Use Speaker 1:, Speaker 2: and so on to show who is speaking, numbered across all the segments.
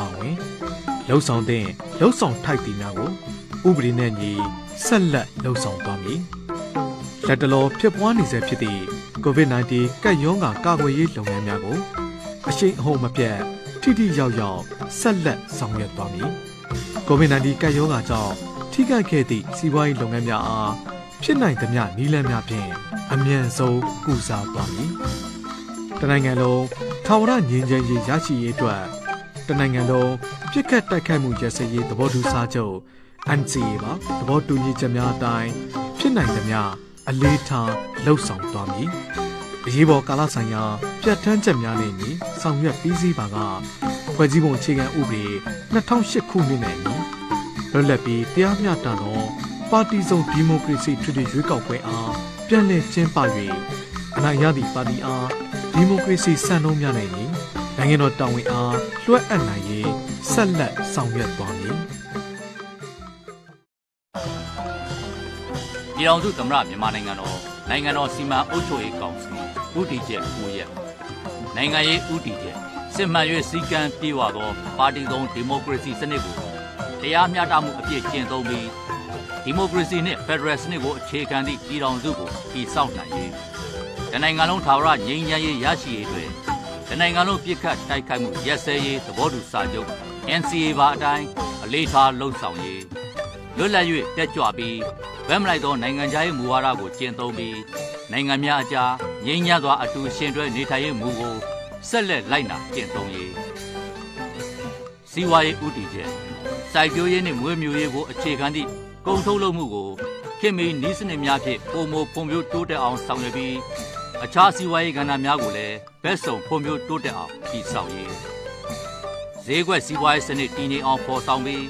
Speaker 1: အဝင်လှုပ်ဆောင်တဲ့လှုပ်ဆောင်ထိုက်တီများကိုဥပဒေနဲ့ညီဆက်လက်လှုပ်ဆောင်သွားမည်လက်တလောဖြစ်ပွားနေစေဖြစ်သည့် COVID-19 ကပ်ရောဂါကာကွယ်ရေးလုပ်ငန်းများကိုအရှိန်အဟုန်မပြတ်ထိထိရောက်ရောက်ဆက်လက်ဆောင်ရွက်သွားမည် COVID-19 ကပ်ရောဂါကြောင့်ထိခိုက်ခဲ့သည့်စီးပွားရေးလုပ်ငန်းများအားဖြစ်နိုင်သမျှနည်းလမ်းများဖြင့်အမြန်ဆုံးကုစားသွားမည်တနိုင်ငံလုံးထာဝရငြိမ်းချမ်းရေးရရှိရေးအတွက် တနိုင်ငံလုံးပြစ်ခတ်တိုက်ခိုက်မှုရစရေးသဘောတူစာချုပ် NCA ပါသဘောတူညီချက်များအတိုင်းဖြစ်နိုင်သမျှအလေးထားလှုပ်ဆောင်သွားမည်အရေးပေါ်ကာလဆိုင်ရာပြဋ္ဌာန်းချက်များနဲ့ညီဆောင်ရွက်ပြီးစီးပါကဖွဲ့စည်းပုံအခြေခံဥပဒေ2008ခုနှစ်နဲ့ညီလွတ်လပ်ပြီးတရားမျှတသောပါတီစုံဒီမိုကရေစီထွေထွေရွေးကောက်ပွဲအားပြန်လည်ကျင်းပ၍အနိုင်ရသည့်ပါတီအားဒီမိုကရေစီစံနှုန်းများနဲ့ညီ နိုင်ငံတော်တာဝန်အားလွှဲအပ်နိုင်ရေးဆက်လက်ဆောင်ရွက်သွားမည်
Speaker 2: ပြည်ထောင်စုသမ္မတမြန်မာနိုင်ငံတော်နိုင်ငံတော်စီမံအုပ်ချုပ်ရေးကောင်စီဥတီချက်မူရက်နိုင်ငံရေးဥတီချက်စစ်မှန်၍စီကံပြေဝသောပါတီသုံးဒီမိုကရေစီစနစ်ကိုတရားမျှတမှုအပြည့်ကျင့်သုံးပြီးဒီမိုကရေစီနှင့်ဖက်ဒရယ်စနစ်ကိုအခြေခံသည့်ပြည်ထောင်စုကိုတည်ဆောက်နိုင်၍တနိုင်ငံလုံးထာဝရငြိမ်းချမ်းရေးရရှိရေးတွင် တနိုင်ငံလုံးပြစ်ခတ်တိုက်ခိုက်မှုရက်စဲရေးသဘောတူစာချုပ် NCA ပါအတိုင်းအလေးထားလှုံ့ဆော်ရေးလွတ်လပ်၍တက်ကြွပြီးဗက်မလိုက်သောနိုင်ငံခြားရေးမူဝါဒကိုကျင့်သုံးပြီးနိုင်ငံများအကြားငြိမ်းချမ်းစွာအတူရှင်တွဲနေထိုင်ရေးမူကိုဆက်လက်လိုက်နာကျင့်သုံးရေးစီးပွားရေးဥတီချက်စိုက်ပျိုးရေးနှင့်မွေးမြူရေးကိုအခြေခံသည့်ကုန်ထုတ်လုပ်မှုကိုခင်မီနီးစနစ်များဖြင့်ပုံမဖွံ့ဖြိုးတိုးတက်အောင်ဆောင်ရွက်ပြီး အခြားစီးပွားရေးကဏ္ဍများကိုလည်းဘက်စုံဖွံ့ဖြိုးတိုးတက်အောင်တည်ဆောက်ရေးဈေးကွက်စီးပွားရေးစနစ်တည်ငြိမ်အောင်ဖော်ဆောင်ပြီး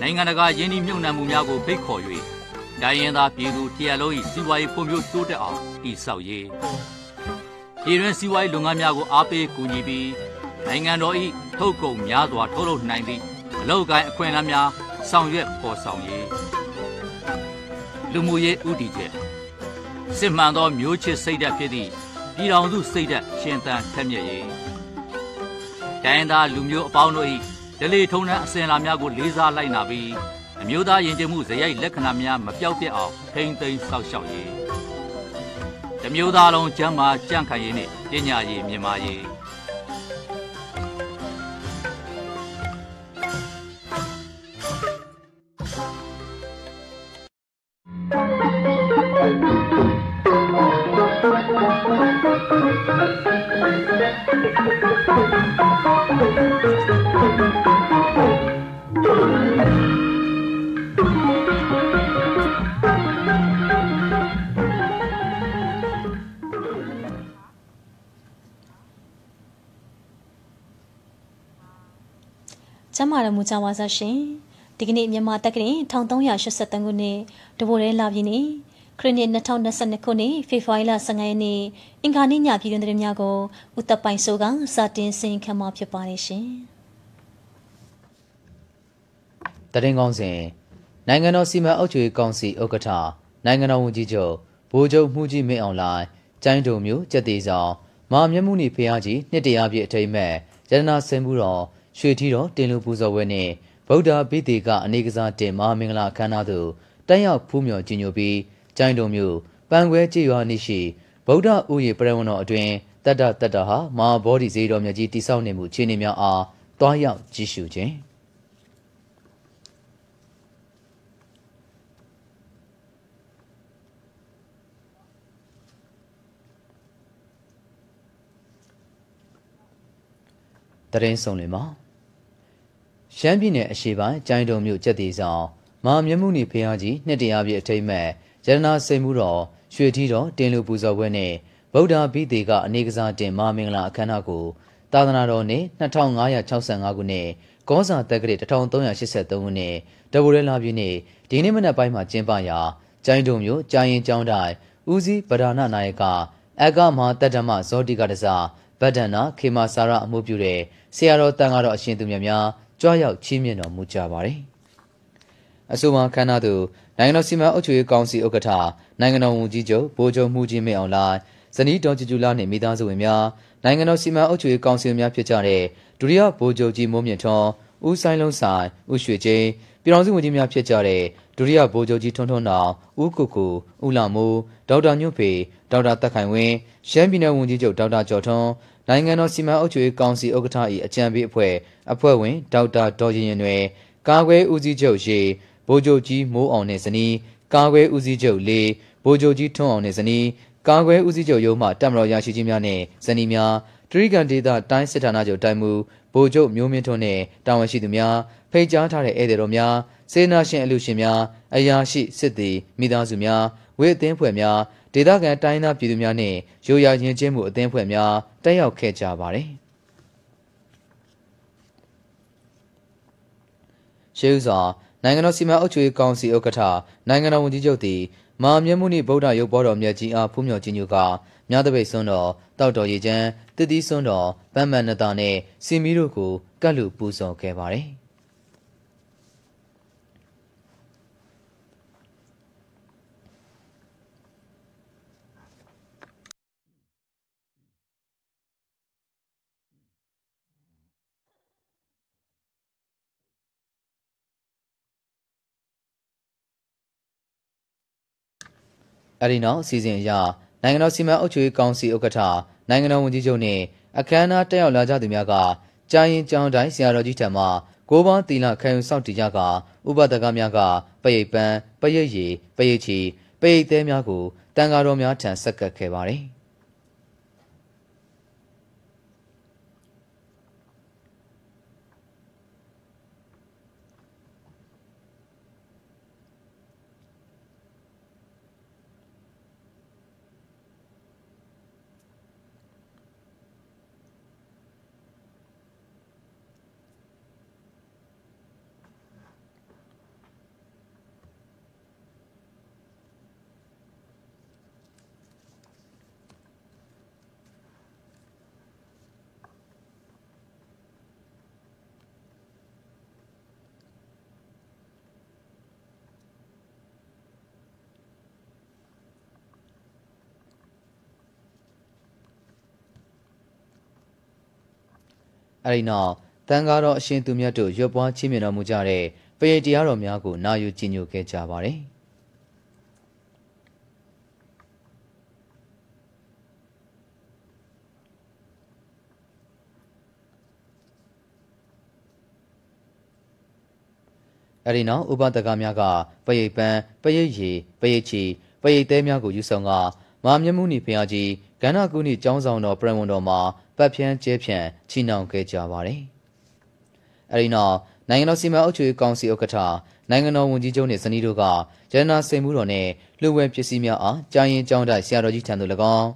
Speaker 2: နိုင်ငံတကာယင်းနှိမ့်နှံမှုများကိုဖိတ်ခေါ်၍တိုင်းရင်းသားပြည်သူတရလုံး၏စီးပွားရေးဖွံ့ဖြိုးတိုးတက်အောင်တည်ဆောက်ရေးပြည်တွင်းစီးပွားရေးလုပ်ငန်းများကိုအားပေးကူညီပြီးနိုင်ငံတော်၏ထုတ်ကုန်များစွာထုတ်လုပ်နိုင်သည့်အလောက်ကိုင်းအခွင့်အလမ်းများဆောင်ရွက်ဖော်ဆောင်ရေးလူမှုရေးဥတီချက် စစ်မှန်သောမျိုးချစ်စိတ်ဓာတ်ဖြစ်သည့်ပြည်တော်စုစိတ်ဓာတ်ရှင်သန်ထက်မြက်ရေးတိုင်းသားလူမျိုးအပေါင်းတို့၏ဒလေထုံးတဲ့အစဉ်အလာများကိုလေးစားလိုက်နာပြီးအမျိုးသားယဉ်ကျေးမှုဇယိုက်လက္ခဏာများမပြောက်ပြက်အောင်ထိမ့်သိမ်းစောင့်ရှောက်ရေးတမျိုးသားလုံးကျမ်းမာကြံ့ခိုင်ရေးနှင့်ပညာရေးမြင့်မားရေး
Speaker 3: မ်းမာတော်မူကြပါစားရှင်ဒီကနေ့မြန်မာတက္ကသိုလ်1383ခုနှစ်တဘိုရဲလာပြည်နေခရစ်နှစ်2022ခုနှစ်ဖေဖော်ဝါရီလ15ရက်နေ့အင်္ဂါနေ့ညပြည်တွင်သတင်းများကိုဥတပိုင်ဆိုကစတင်ဆင်ခံမှာဖြစ်ပါတယ်ရှင်
Speaker 4: တရင်ကောင်းစဉ်နိုင်ငံတော်စီမံအုပ်ချုပ်ရေးကောင်စီဥက္ကဋ္ဌနိုင်ငံတော်ဝန်ကြီးချုပ်ဗိုလ်ချုပ်မှုကြီးမင်းအောင်လှိုင်ကျိုင်းတုံမျိုးကျက်သေးဆောင်မာမျက်မှုနေဖျားကြီးနှစ်တရာပြည့်အထိမ်းမဲ့ရတနာစင်မှုတော် ရွှေထီတော်တင်လူပူဇော်ဝဲနှင့်ဗုဒ္ဓဘိသေကအနေကစားတင်မဟာမင်္ဂလာအခမ်းအနားသို့တက်ရောက်ဖူးမြော်ကြီးညိုပြီးကျိုင်းတုံမျိုးပန်ခွဲကြည်ရွာနေရှိဗုဒ္ဓဥယေပရဝဏတော်အတွင်တတ္တတတ္တဟာမဟာဘောဓိဇေတော်မြတ်ကြီးတိဆောက်နေမှုခြေနေများအားတွားရောက်ကြည့်ရှုခြင်းတရင်ဆုံးလင်မှာ ရှမ်းပြည်နယ်အရှေ့ပိုင်းကျိုင်းတုံမြို့ကျက်သေးဆောင်မဟာမြတ်မှုနီဖျားကြီးနှစ်တရားပြည့်အထိမ့်မဲ့ရတနာစိန်မှုတော်ရွှေထီတော်တင်လူပူဇော်ပွဲနဲ့ဗုဒ္ဓဘိသေကအနေကစားတင်မဟာမင်္ဂလာအခမ်းအနားကိုသာသနာတော်နှစ်2565ခုနှစ်ကောဇာတက္ကရာ1383ခုနှစ်တဘူရဲလာပြည်နေ့ဒီနေ့မနက်ပိုင်းမှာကျင်းပရာကျိုင်းတုံမြို့ကြာရင်ကျောင်းတိုင်ဦးစီးဗဒနာနာယကအကမဟာတတ္တမဇောတိကတစားဗဒ္ဒနာခေမာစာရအမှုပြုတဲ့ဆရာတော်တန်ကတော့အရှင်သူမြတ်များ ကြွားရောက်ချီးမြှင့်တော်မူကြပါတယ်။အဆိုပါခန္ဓာသူနိုင်ငံတော်စီမံအုပ်ချုပ်ရေးကောင်စီဥက္ကဋ္ဌနိုင်ငံတော်ဝန်ကြီးချုပ်ဗိုလ်ချုပ်မှုကြီးမင်းအောင်လှိုင်ဇနီးတော်ကျူကျူလာနှင့်မိသားစုဝင်များနိုင်ငံတော်စီမံအုပ်ချုပ်ရေးကောင်စီများဖြစ်ကြတဲ့ဒုတိယဗိုလ်ချုပ်ကြီးမိုးမြင့်ထွန်းဦးဆိုင်လုံးဆိုင်ဦးရွှေချင်းပြည်တော်စုဝန်ကြီးများဖြစ်ကြတဲ့ဒုတိယဗိုလ်ချုပ်ကြီးထွန်းထွန်းနောင်ဦးကုကူဦးလာမိုးဒေါက်တာညွန့်ဖေဒေါက်တာတက်ခိုင်ဝင်းရှမ်းပြည်နယ်ဝန်ကြီးချုပ်ဒေါက်တာကျော်ထွန်း နိုင်ငံတော်စီမံအုပ်ချုပ်ရေးကောင်စီဥက္ကဋ္ဌ၏အကြံပေးအဖွဲ့အဖွဲ့ဝင်ဒေါက်တာဒေါ်ရင်ရင်တွင်ကာကွယ်ဦးစီးချုပ်ရေဗိုလ်ချုပ်ကြီးမိုးအောင်နှင့်ဇနီးကာကွယ်ဦးစီးချုပ်လေးဗိုလ်ချုပ်ကြီးထွန်းအောင်နှင့်ဇနီးကာကွယ်ဦးစီးချုပ်ရုံးမှတပ်မတော်ရရှိကြီးများနှင့်ဇနီးများတရိကန်ဒေသတိုင်းစစ်ဌာနချုပ်တိုင်မူဗိုလ်ချုပ်မျိုးမင်းထွန်းနှင့်တာဝန်ရှိသူများဖိတ်ကြားထားတဲ့ဧည့်သည်တော်များစေနာရှင်အလူရှင်များအရာရှိစစ်သည်မိသားစုများဝေအသင်းဖွဲ့များ ဒေသခံတိုင်းသားပြည်သူများနှင့်ရိုးရာရင်ကျင်းမှုအသင်းဖွဲ့များတက်ရောက်ခဲ့ကြပါသည်ရှေးဥစွာနိုင်ငံတော်စီမံအုပ်ချုပ်ရေးကောင်စီဥက္ကဋ္ဌနိုင်ငံတော်ဝန်ကြီးချုပ်သည်မာမျက်မှုနှင့်ဗုဒ္ဓရုပ်ပေါ်တော်မြတ်ကြီးအားဖူးမြော်ခြင်းညူကမြသပိတ်စွန်းတော်တောက်တော်ရည်ချမ်းတတိစွန်းတော်ဗမ်းမန်နတာနှင့်စီမီတို့ကိုကတ်လူပူဇော်ခဲ့ပါသည် အဲဒီနောက်အစီအစဉ်အရနိုင်ငံတော်စီမံအုပ်ချုပ်ရေးကောင်စီဥက္ကဋ္ဌနိုင်ငံတော်ဝန်ကြီးချုပ်နှင့်အခမ်းအနားတက်ရောက်လာကြသူများကကြာရင်ကြောင်းတိုင်းဆရာတော်ကြီးထံမှကိုးပေါင်းတီလာခံယူစောင့်တည်ကြကဥပဒကများကပရိတ်ပန်းပရိတ်ရည်ပရိတ်ချီပရိတ်သေးများကိုတန်ဃာတော်များထံဆက်ကပ်ခဲ့ပါသည် အဲဒီနောက်တန်ဃာတော်အရှင်သူမြတ်တို့ရွတ်ပွားချီးမြှင့်တော်မူကြတဲ့ပရိတ်တရားတော်များကိုနာယူကြည်ညိုခဲ့ကြပါသည်အဲဒီနောက်ဥပဒကများကပရိတ်ပန်းပရိတ်ရည်ပရိတ်ချီပရိတ်သေးများကိုယူဆောင်ကမာမျက်မှုနိဖျားကြီးကန္နာကုဏီကျောင်းဆောင်တော်ပြည်ဝန်တော်မှာ ပတ်ဖြန်းကျဲဖြန့်ချီနှောင်ခဲ့ကြပါတယ်။အဲဒီနောက်နိုင်ငံတော်စီမံအုပ်ချုပ်ရေးကောင်စီဥက္ကဋ္ဌနိုင်ငံတော်ဝန်ကြီးချုပ်နှင့်ဇနီးတို့ကရတနာစိန်မှုတော်နှင့်လူဝဲပစ္စည်းများအားကြာရင်ကျောင်းတိုက်ဆရာတော်ကြီးထံသို့၎င်း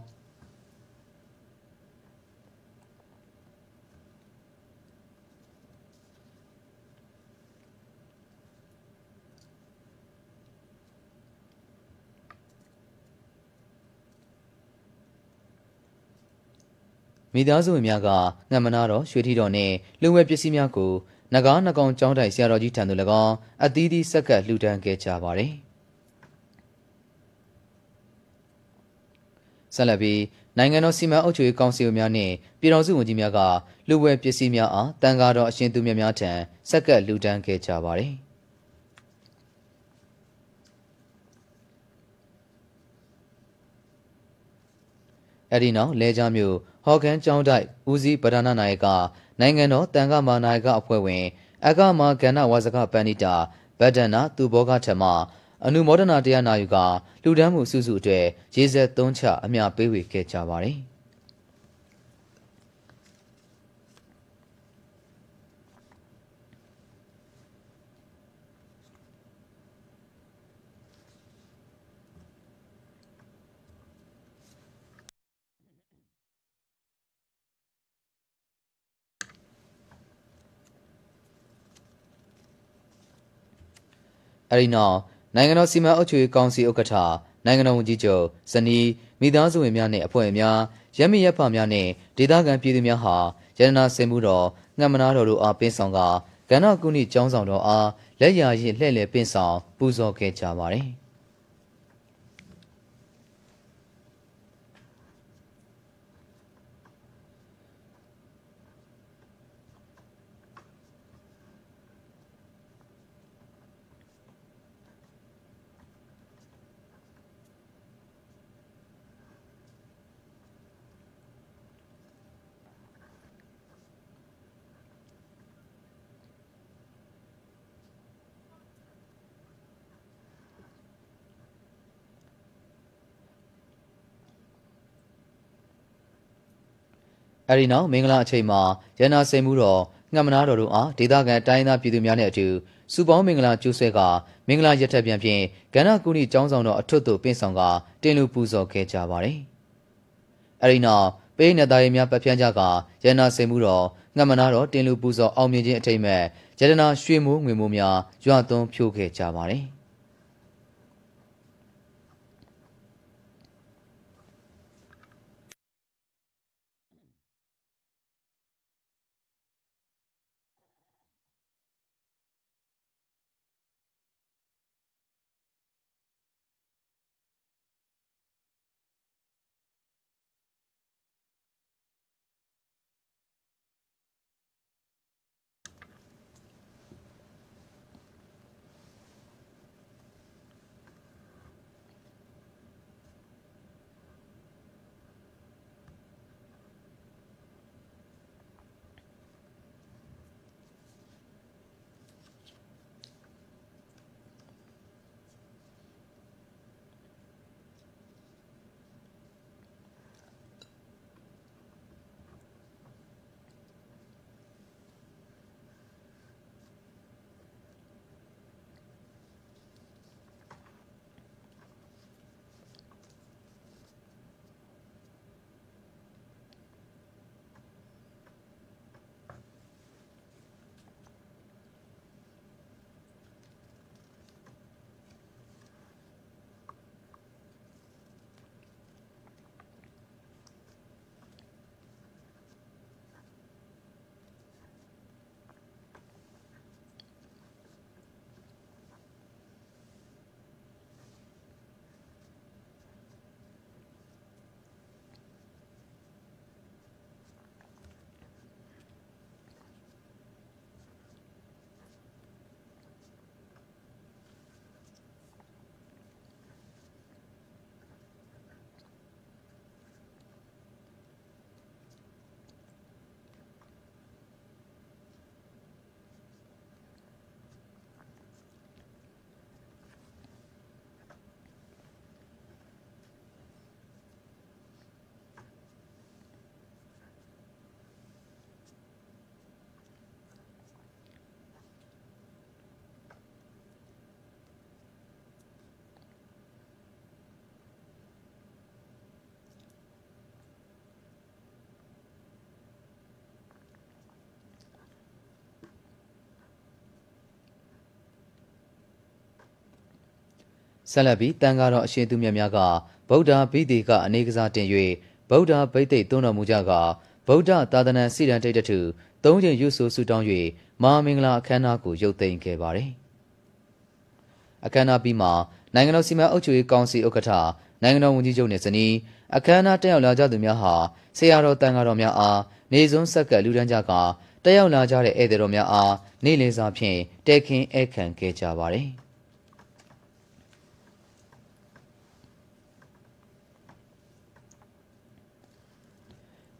Speaker 4: မိသားစုဝင်များကငမနာတော်ရွှေထီတော်နှင့်လူဝဲပစ္စည်းများကိုနဂါးနှကောင်ကျောင်းတိုင်ဆရာတော်ကြီးထံသို့၎င်းအသီးသီးဆက်ကပ်လှူဒန်းခဲ့ကြပါသည်ဆက်လက်ပြီးနိုင်ငံတော်စီမံအုပ်ချုပ်ရေးကောင်စီဝင်များနှင့်ပြည်တော်စုဝန်ကြီးများကလူဝဲပစ္စည်းများအားတန်ဃာတော်အရှင်သူမြတ်များထံဆက်ကပ်လှူဒန်းခဲ့ကြပါသည်အဲ့ဒီနောက်လဲကြားမြို့ ဟော်ကန်ကျောင်းတိုက်ဦးစီးပဒနာနာယကနိုင်ငံတော်တန်ခါမာနာယကအဖွဲ့ဝင် အကမာကဏ္ဍဝါစကပန္နိတာဗဒ္ဒနာသူဘောကထမအနုမောဒနာတရားနာယူကလူဒန်းမှုစုစုအတွက်ရေစက်သုံးချအမျှပေးဝေခဲ့ကြပါတယ် အဲဒီနောက်နိုင်ငံတော်စီမံအုပ်ချုပ်ရေးကောင်စီဥက္ကဋ္ဌနိုင်ငံတော်ဝန်ကြီးချုပ်ဇနီးမိသားစုဝင်များနှင့်အဖွဲ့များရက်မိရက်ဖများနှင့်ဒေသခံပြည်သူများဟာရတနာစင်မှုတော်ငှက်မနာတော်တို့အားပင်းဆောင်ကကဏ္ဍကုဏီကျောင်းဆောင်တော်အားလက်ရာရည်လှဲ့လေပင်းဆောင်ပူဇော်ခဲ့ကြပါသည် အဲဒီနောက်မင်္ဂလာအချိန်မှာရန်နာစိန်မှုတော်ငှမနာတော်တို့အားဒေသခံတိုင်းသားပြည်သူများနဲ့အတူစုပေါင်းမင်္ဂလာကျိုးဆွဲကမင်္ဂလာရက်ထက်ပြန်ဖြင့်ကန္နာကုဏီကျောင်းဆောင်တော်အထွတ်သို့ပင့်ဆောင်ကတင်လူပူဇော်ခဲ့ကြပါတယ်။အဲဒီနောက်ပေးနေသားရီများပတ်ဖြန်းကြကရန်နာစိန်မှုတော်ငှမနာတော်တင်လူပူဇော်အောင်မြင်ခြင်းအထိမ်းမဲ့ရတနာရွှေမိုးငွေမိုးများရွာသွန်းဖြိုးခဲ့ကြပါတယ်။ ဆက်လက်ပြီးတန်ဃာတော်အရှင်သူမြတ်များကဗုဒ္ဓဘိသေကအနေကစားတင်၍ဗုဒ္ဓဘိသိက်သွန်းတော်မူကြကဗုဒ္ဓသာသနာစိရန်တိတ်တထုသုံးချိန်ရွဆိုဆုတောင်း၍မဟာမင်္ဂလာအခမ်းအနားကိုရုပ်သိမ်းခဲ့ပါတယ်။အခမ်းအနားပြီးမှနိုင်ငံတော်စီမံအုပ်ချုပ်ရေးကောင်စီဥက္ကဋ္ဌနိုင်ငံတော်ဝန်ကြီးချုပ်နှင့်ဇနီးအခမ်းအနားတက်ရောက်လာကြသူများဟာဆရာတော်တန်ဃာတော်များအားနေစွန်းဆက်ကလူဒန်းကြကတက်ရောက်လာကြတဲ့ဧည့်သည်တော်များအားနေ့လည်စာဖြင့်တဲခင်းဧခံခဲ့ကြပါတယ်။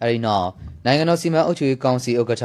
Speaker 4: အဲဒီနောက်နိုင်ငံတော်စီမံအုပ်ချုပ်ရေးကောင်စီဥက္ကဋ္ဌ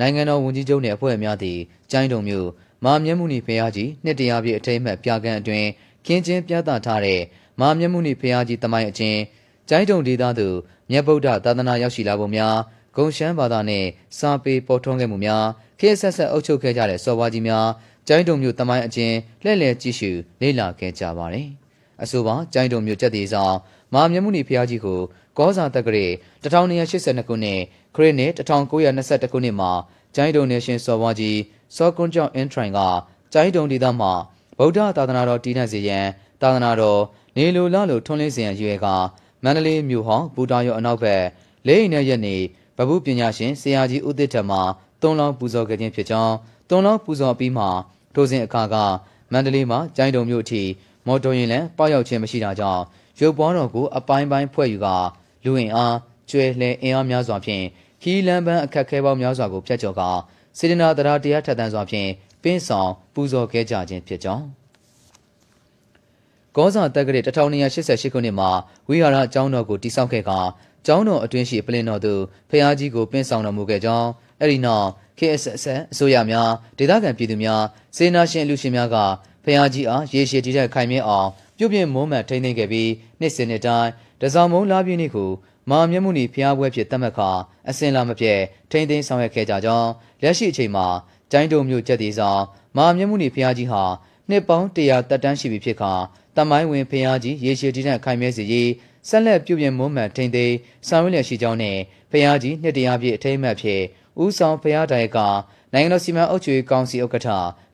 Speaker 4: နိုင်ငံတော်ဝန်ကြီးချုပ်နှင့်အဖွဲ့အများသည်ကျိုင်းတုံမြို့မာမျက်မှုနီဖျားကြီးနှစ်တရာပြည့်အထိမ်းအမှတ်ပြကန်းအတွင်းခင်းချင်းပြသထားတဲ့မာမျက်မှုနီဖျားကြီးတမိုင်းအချင်းကျိုင်းတုံဒေသသို့မြတ်ဗုဒ္ဓသာသနာရောက်ရှိလာပုံများဂုံရှမ်းဘာသာနှင့်စာပေပေါ်ထွန်းခဲ့မှုများခေတ်ဆက်ဆက်အုပ်ချုပ်ခဲ့ကြတဲ့စော်ဘွားကြီးများကျိုင်းတုံမြို့တမိုင်းအချင်းလှည့်လည်ကြည့်ရှုလေ့လာခဲ့ကြပါတယ်။အဆိုပါကျိုင်းတုံမြို့ကျက်သေးဆောင်မာမျက်မှုနီဖျားကြီးကိုကောဇာတက္ကရေ 1282ခုနှစ်ခရစ်နှစ်1921ခုနှစ်မှာကျိုင်းတုံနေရှင်စော်ဘွားကြီးစောကွန်းကျောင်းအင်ထရိုင်ကကျိုင်းတုံဒေသမှာဗုဒ္ဓသာသနာတော်တည်နှံ့စေရန်သာသနာတော်နေလိုလလိုထွန်းလင်းစေရန်ရွယ်ကမန္တလေးမြို့ဟောင်းဘူတာရောအနောက်ဘက်လေးအိမ်နဲ့ရက်နေဗဗုပညာရှင်ဆရာကြီးဦးသစ်ထမှာသုံးလောင်းပူဇော်ခဲ့ခြင်းဖြစ်ကြောင်းသုံးလောင်းပူဇော်ပြီးမှထိုစဉ်အခါကမန္တလေးမှာကျိုင်းတုံမြို့အထိမော်တော်ယာဉ်လမ်းပေါရောက်ခြင်းမရှိတာကြောင့်ရုပ်ပွားတော်ကိုအပိုင်းပိုင်းဖွဲ့ယူကလူအင်အား ကျွဲလှဲအင်အားများစွာဖြင့်ခီးလန်းပန်းအခက်ခဲပေါင်းများစွာကိုဖျက်ကျော်ကာစေတနာတရားတရားထက်သန်စွာဖြင့်ပင်းဆောင်ပူဇော်ခဲ့ကြခြင်းဖြစ်ကြောင်းကောဇာတက္ကရာ1288ခုနှစ်မှာဝိဟာရအကြောင်းတော်ကိုတိစောက်ခဲ့ကာကျောင်းတော်အတွင်းရှိပလင်တော်သို့ဖျားကြီးကိုပင်းဆောင်တော်မူခဲ့ကြောင်းအဲ့ဒီနောက် KSS အစိုးရများဒေသခံပြည်သူများစေနာရှင်လူရှင်များကဖျားကြီးအားရေရှည်တည်တဲ့ခိုင်မြဲအောင်ပြုပြင်မွမ်းမံထိန်းသိမ်းခဲ့ပြီးနှစ်စဉ်နှစ်တိုင်းတစောင်းမုံလာပြည့်နေ့ကို မဟာမြတ်မုနီဖျားပွဲဖြစ်သတ်မှတ်ခါအစင်လာမပြည့်ထိမ့်သိမ်းဆောင်ရွက်ခဲ့ကြကြောင်းလက်ရှိအချိန်မှာကျိုင်းတုံမြို့ကျက်တီဆောင်မဟာမြတ်မုနီဖျားကြီးဟာနှစ်ပေါင်း100တက်တန်းရှိပြီဖြစ်ခါတမိုင်းဝင်ဖျားကြီးရေရှည်တည်တဲ့ခိုင်မြဲစီရေးဆက်လက်ပြုပြင်မွမ်းမံထိမ့်သိမ်းဆောင်ရွက်လျက်ရှိကြောင်းနဲ့ဖျားကြီးနှစ်တရာပြည့်အထိမ်းအမှတ်ဖြစ်ဦးဆောင်ဖျားတိုင်ကနိုင်ငံတော်စီမံအုပ်ချုပ်ရေးကောင်စီဥက္ကဋ္ဌ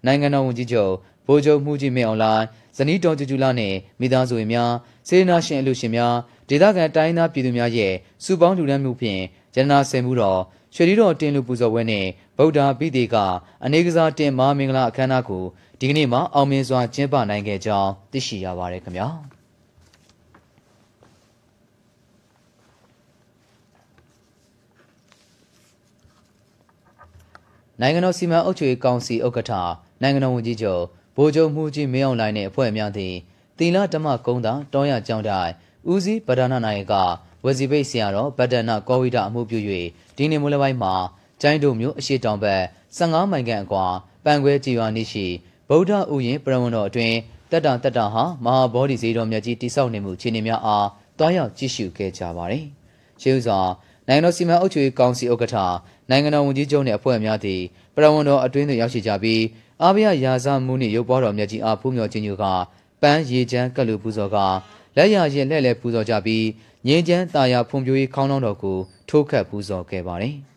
Speaker 4: နိုင်ငံတော်ဝန်ကြီးချုပ်ဗိုလ်ချုပ်မှုကြီးမင်းအောင်လှိုင်ဇနီးတော်ကျူကျူလာနဲ့မိသားစုဝင်များစေနာရှင်အလူရှင်များ ဒေသခံတိုင်းသားပြည်သူများရဲ့စုပေါင်းလူဒန်းမှုဖြင့်ရတနာဆင်မှုတော်ရွှေလီတော်တင်လူပူဇော်ပွဲနဲ့ဗုဒ္ဓပိသေကအနေကစားတင်မဟာမင်္ဂလာအခမ်းအနားကိုဒီကနေ့မှအောင်မြင်စွာကျင်းပနိုင်ခဲ့ကြောင်းသိရှိရပါတယ်ခင်ဗျာနိုင်ငံတော်စီမံအုပ်ချုပ်ရေးကောင်စီဥက္ကဋ္ဌနိုင်ငံတော်ဝန်ကြီးချုပ်ဗိုလ်ချုပ်မှုကြီးမင်းအောင်လှိုင်နဲ့အဖွဲ့အများသည်သီလဓမ္မကုန်းသာတောရကြောင်းတိုင် ဦးစီးဗဒနာနိုင်ကဝစီပိတ်ဆရာတော်ဗဒ္ဒနာကောဝိဒအမှုပြု၍ဒီနေ့မွေးလပိုင်းမှာကျိုင်းတို့မျိုးအရှိတောင်ဘက်15မိုင်ခန့်အကွာပန်ခွဲကြည်ရွာနေရှိဗုဒ္ဓဥယျင်ပရဝဏ်တော်အတွင်တက်တာတက်တာဟာမဟာဗောဓိစေတော်မြတ်ကြီးတိဆောက်နေမှုခြေနေများအားတွားရောက်ကြည့်ရှုခဲ့ကြပါတယ်။ရှေးဥစွာနိုင်ငံတော်စီမံအုပ်ချုပ်ရေးကောင်စီဥက္ကဋ္ဌနိုင်ငံတော်ဝန်ကြီးချုပ်နှင့်အဖွဲ့အများသည်ပရဝဏ်တော်အတွင်းသို့ရောက်ရှိကြပြီးအာဘယရာဇမှုနှင့်ရုပ်ပွားတော်မြတ်ကြီးအားဖူးမြော်ခြင်းညူကပန်းရေချမ်းကပ်လူပူဇော်က လက်ရရင်လက်လက်ပူဇော်ကြပြီးငင်းချမ်းတာယာဖွံ့ဖြိုးရေးခေါင်းလောင်းတော်ကိုထိုးခတ်ပူဇော်ခဲ့ပါတယ်။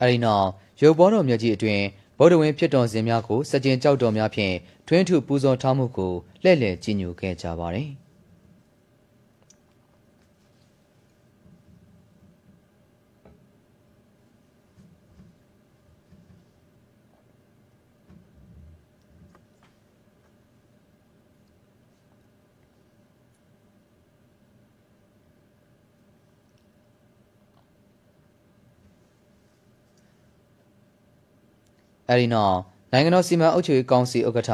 Speaker 4: အဲဒီနောက်ရုပ်ပေါ်တော်မြတ်ကြီးအတွင်ဗုဒ္ဓဝင်ဖြစ်တော်စဉ်များကိုစကြင်ကြောက်တော်များဖြင့်ထွင်းထုပူဇော်ထားမှုကိုလှည့်လည်ကြည်ညိုခဲ့ကြပါသည်။ အဲဒီနောက်နိုင်ငံတော်စီမံအုပ်ချုပ်ရေးကောင်စီဥက္ကဋ္ဌ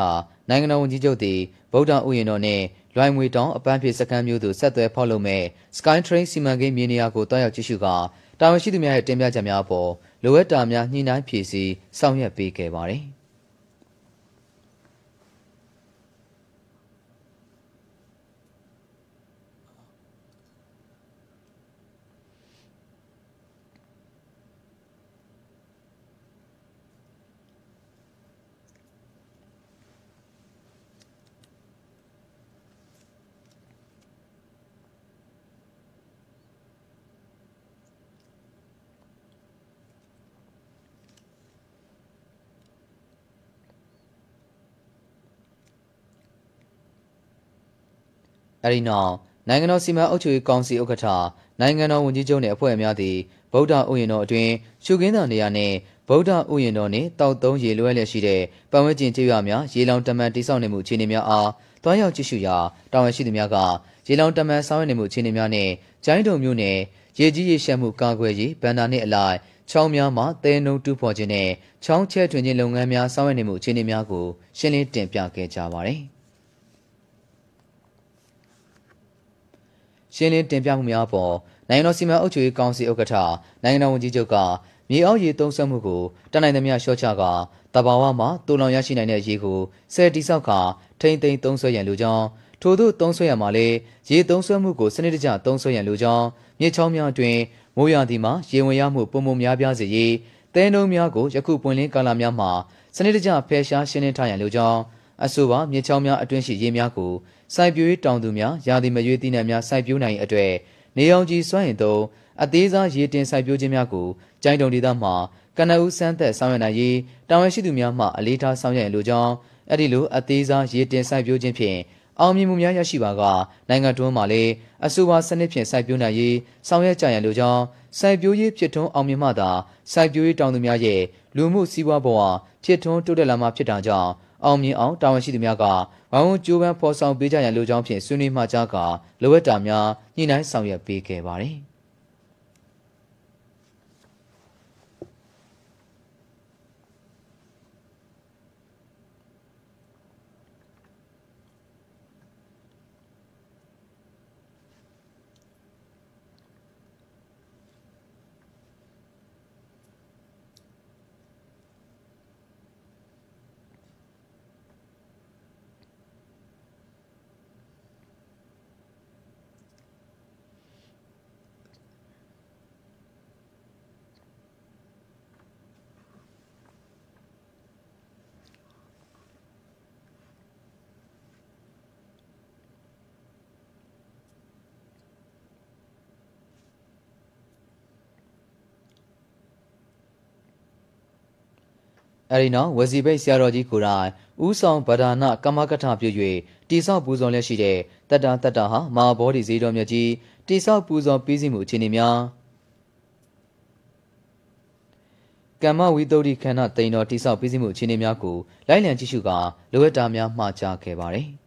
Speaker 4: နိုင်ငံတော်ဝန်ကြီးချုပ်သည်ဗုဒ္ဓဥယျာဉ်တော်နှင့်လွိုင်ငွေတောင်အပန်းဖြေစခန်းမျိုးသို့ဆက်သွယ်ဖောက်လုပ်မဲ့ Sky Train စီမံကိန်းမြေနေရာကိုတွားရောက်ကြည့်ရှုကာတာဝန်ရှိသူများရဲ့တင်ပြချက်များအပေါ်လိုအပ်တာများညှိနှိုင်းဖြည့်ဆည်းဆောင်ရွက်ပေးခဲ့ပါတယ်။ အဲဒီနောက်နိုင်ငံတော်စီမံအုပ်ချုပ်ရေးကောင်စီဥက္ကဋ္ဌနိုင်ငံတော်ဝန်ကြီးချုပ်နှင့်အဖွဲ့အများသည်ဗုဒ္ဓဥယျာဉ်တော်အတွင်းရှုခင်းသာနေရာနှင့်ဗုဒ္ဓဥယျာဉ်တော်နှင့်တောက်သုံးရေလွှဲလျက်ရှိတဲ့ပတ်ဝန်းကျင်ကျေးရွာများရေလောင်တမန်တိစောက်နေမှုအခြေအနေများအားတွားရောက်ကြည့်ရှုရာတာဝန်ရှိသူများကရေလောင်တမန်ဆောင်ရွက်နေမှုအခြေအနေများနှင့်ကျိုင်းတုံမြို့နယ်ရေကြီးရေရှမ်းမှုကာကွယ်ရေးဗန္ဒာနှင့်အလိုက်ချောင်းများမှာတဲနှုံတူးဖော်ခြင်းနဲ့ချောင်းချဲထွင်ခြင်းလုပ်ငန်းများဆောင်ရွက်နေမှုအခြေအနေများကိုရှင်းလင်းတင်ပြခဲ့ကြပါသည်။ ရှင်းလင်းတင်ပြမှုများပေါ်နိုင်ငံတော်စီမံအုပ်ချုပ်ရေးကောင်စီဥက္ကဋ္ဌနိုင်ငံတော်ဝန်ကြီးချုပ်ကမြေအောက်ရေသုံးစွဲမှုကိုတနိုင်သမျှလျှော့ချကာတဘာဝမှာတူလောင်ရရှိနိုင်တဲ့ရေကိုဆယ်တိဆောက်ကာထိမ့်သိမ်းသုံးစွဲရန်လိုကြောင်းထို့သို့သုံးစွဲရမှာလေရေသုံးစွဲမှုကိုစနစ်တကျသုံးစွဲရန်လိုကြောင်းမြေချောင်းများတွင်မိုးရာသီမှာရေဝင်ရမှုပုံပုံများပြားစေရေးတဲနှုံးများကိုယခုပွင့်လင်းကာလများမှာစနစ်တကျဖယ်ရှားရှင်းလင်းထားရန်လိုကြောင်းအဆိုပါမြေချောင်းများအတွင်းရှိရေများကို စိုက်ပျိုးရေးတောင်သူများရာသီမရွေးသီးနှံများစိုက်ပျိုးနိုင်အတွေ့နေအောင်ကြီးစွမ်းရင်သုံးအသေးစားရေတင်စိုက်ပျိုးခြင်းများကိုကြိုင်တုံဒေသမှာကနအူးစမ်းသက်ဆောင်ရွက်နိုင်ရေးတာဝန်ရှိသူများမှအလေးထားဆောင်ရွက်လိုကြောင်းအဲ့ဒီလိုအသေးစားရေတင်စိုက်ပျိုးခြင်းဖြင့်အောင်မြင်မှုများရရှိပါကနိုင်ငံတွင်းမှာလည်းအဆိုပါစနစ်ဖြင့်စိုက်ပျိုးနိုင်ရေးဆောင်ရွက်ကြရန်လိုကြောင်းစိုက်ပျိုးရေးဖြစ်ထွန်းအောင်မြင်မှသာစိုက်ပျိုးရေးတောင်သူများရဲ့လူမှုစီးပွားဘဝဖြစ်ထွန်းတိုးတက်လာမှဖြစ်တာကြောင့် အောင်မြင်အောင်တာဝန်ရှိသူများကဝိုင်းဝန်းကြိုးပမ်းဖော်ဆောင်ပေးကြရန်လိုကြောင်းဖြင့်ဆွေးနွေးမှကြားကလိုအပ်တာများညှိနှိုင်းဆောင်ရွက်ပေးခဲ့ပါတယ်။ အဲဒီနောက်ဝစီဘိတ်ဆရာတော်ကြီးကိုယ်တိုင်ဥဆောင်ဗဒါနကမ္မကထပြု၍တိဆောက်ပူဇော်လျက်ရှိတဲ့တတ္တာတတ္တာဟာမဟာဘောဓိဈေးတော်မြတ်ကြီးတိဆောက်ပူဇော်ပြီးစီးမှုအခြေအနေများကမ္မဝိတုဒ္ဓိခန္ဓာတိန်တော်တိဆောက်ပြီးစီးမှုအခြေအနေများကိုလိုက်လံကြည့်ရှုကာလိုအပ်တာများမှားကြားခဲ့ပါတယ်။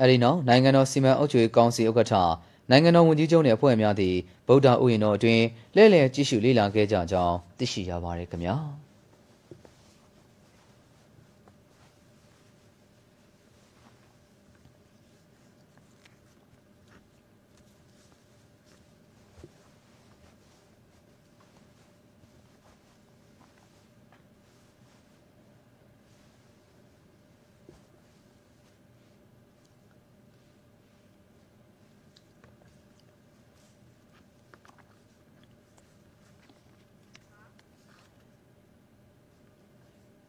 Speaker 4: အဲဒီနောက်နိုင်ငံတော်စီမံအုပ်ချုပ်ရေးကောင်စီဥက္ကဋ္ဌနိုင်ငံတော်ဝန်ကြီးချုပ်နှင့်အဖွဲ့များသည်ဗုဒ္ဓဥယျာဉ်တော်အတွင်းလှည့်လည်ကြည့်ရှုလေ့လာခဲ့ကြကြောင်းသိရှိရပါတယ်ခင်ဗျာ။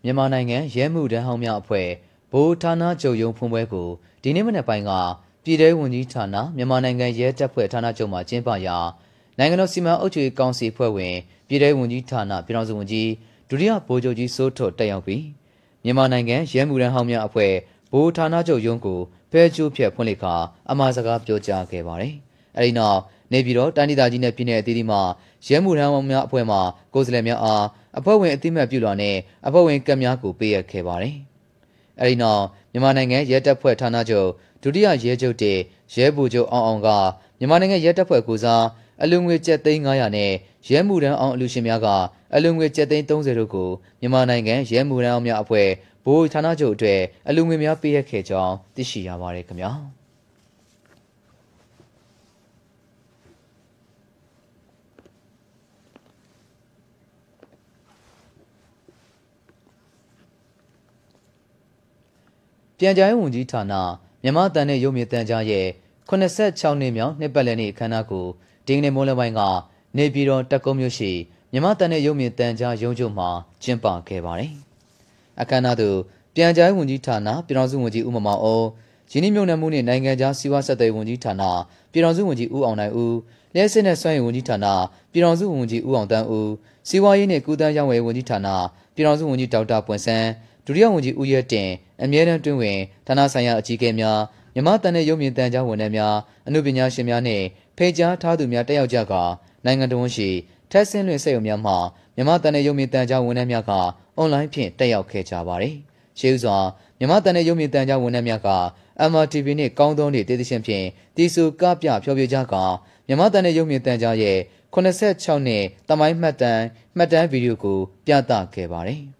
Speaker 4: မြန်မာနိုင်ငံရဲမှုတန်းဟောင်းများအဖွဲ့ဗိုလ်ဌာနချုပ်ရုံးဖွင့်ပွဲကိုဒီနေ့မနက်ပိုင်းကပြည်ထောင်ဝန်ကြီးဌာနမြန်မာနိုင်ငံရဲတပ်ဖွဲ့ဌာနချုပ်မှကျင်းပရာနိုင်ငံတော်စီမံအုပ်ချုပ်ရေးကောင်စီဖွဲ့ဝင်ပြည်ထောင်ဝန်ကြီးဌာနပြည်ထောင်စုဝန်ကြီးဒုတိယဗိုလ်ချုပ်ကြီးစိုးထွတ်တက်ရောက်ပြီးမြန်မာနိုင်ငံရဲမှုတန်းဟောင်းများအဖွဲ့ဗိုလ်ဌာနချုပ်ရုံးကိုဖဲကျိုးဖြတ်ဖွင့်လှစ်ခါအမှားစကားပြောကြားခဲ့ပါတယ်။အဲဒီနောက်နေပြည်တော်တိုင်းဒေသကြီးနဲ့ပြည်내အသီးသီးမှ ရဲမှုထမ်းများအဖွဲ့မှကိုယ်စားလှယ်များအားအဖွဲ့ဝင်အသိမှတ်ပြုလွှာနဲ့အဖွဲ့ဝင်ကတ်များကိုပေးအပ်ခဲ့ပါတယ်။အဲဒီနောက်မြန်မာနိုင်ငံရဲတပ်ဖွဲ့ဌာနချုပ်ဒုတိယရဲချုပ်တဲ့ရဲဗိုလ်ချုပ်အောင်အောင်ကမြန်မာနိုင်ငံရဲတပ်ဖွဲ့ကိုစားအလူငွေကျပ်သိန်း900နဲ့ရဲမှုထမ်းအောင်အလူရှင်များကအလူငွေကျပ်သိန်း30တို့ကိုမြန်မာနိုင်ငံရဲမှုထမ်းအောင်များအဖွဲ့ဗိုလ်ဌာနချုပ်အတွက်အလူငွေများပေးအပ်ခဲ့ကြောင်းသိရှိရပါတယ်ခင်ဗျာ။ ပြန်ကြားရေးဝန်ကြီးဌာနမြန်မာတန်တဲ့ရုပ်မြင်သံကြားရဲ့86နှစ်မြောက်နှစ်ပတ်လည်နေ့အခမ်းအနားကိုဒီကနေ့မိုးလယ်ပိုင်းကနေပြည်တော်တက်ကုန်းမြို့ရှိမြန်မာတန်တဲ့ရုပ်မြင်သံကြားရုံးချုပ်မှာကျင်းပခဲ့ပါတယ်။အခမ်းအနားသို့ပြန်ကြားရေးဝန်ကြီးဌာနပြည်ထောင်စုဝန်ကြီးဦးမမောင်အောင်ရင်းနှီးမြှုပ်နှံမှုနှင့်နိုင်ငံခြားစီးပွားဆက်သွယ်ဝန်ကြီးဌာနပြည်ထောင်စုဝန်ကြီးဦးအောင်နိုင်ဦးလျှက်စစ်နဲ့စွမ်းရည်ဝန်ကြီးဌာနပြည်ထောင်စုဝန်ကြီးဦးအောင်တန်းဦးစီးပွားရေးနှင့်ကုသရေးဝန်ကြီးဌာနပြည်ထောင်စုဝန်ကြီးဒေါက်တာပွန်ဆန်း ဒုတိယဝန်ကြီးဦးရဲတင်အမြဲတမ်းတွင်ဝင်ဌာနဆိုင်ရာအကြီးအကဲများမြမတန်တဲ့ရုပ်မြင်သံကြားဝန်ထမ်းများအမှုပညာရှင်များနှင့်ဖိတ်ကြားထားသူများတက်ရောက်ကြကာနိုင်ငံတော်ရှိထက်ဆင်းလွင်စက်ရုံများမှမြမတန်တဲ့ရုပ်မြင်သံကြားဝန်ထမ်းများကအွန်လိုင်းဖြင့်တက်ရောက်ခဲ့ကြပါသည်။ရှေးဥစွာမြမတန်တဲ့ရုပ်မြင်သံကြားဝန်ထမ်းများက MRTV နှင့်ကောင်းသောနေ့တည်တည်ရှင်ဖြင့်တီဆူကပြဖျော်ဖြေကြကာမြမတန်တဲ့ရုပ်မြင်သံကြားရဲ့86နှစ်တမိုင်းမှတ်တမ်းမှတ်တမ်းဗီဒီယိုကိုပြသခဲ့ပါတယ်။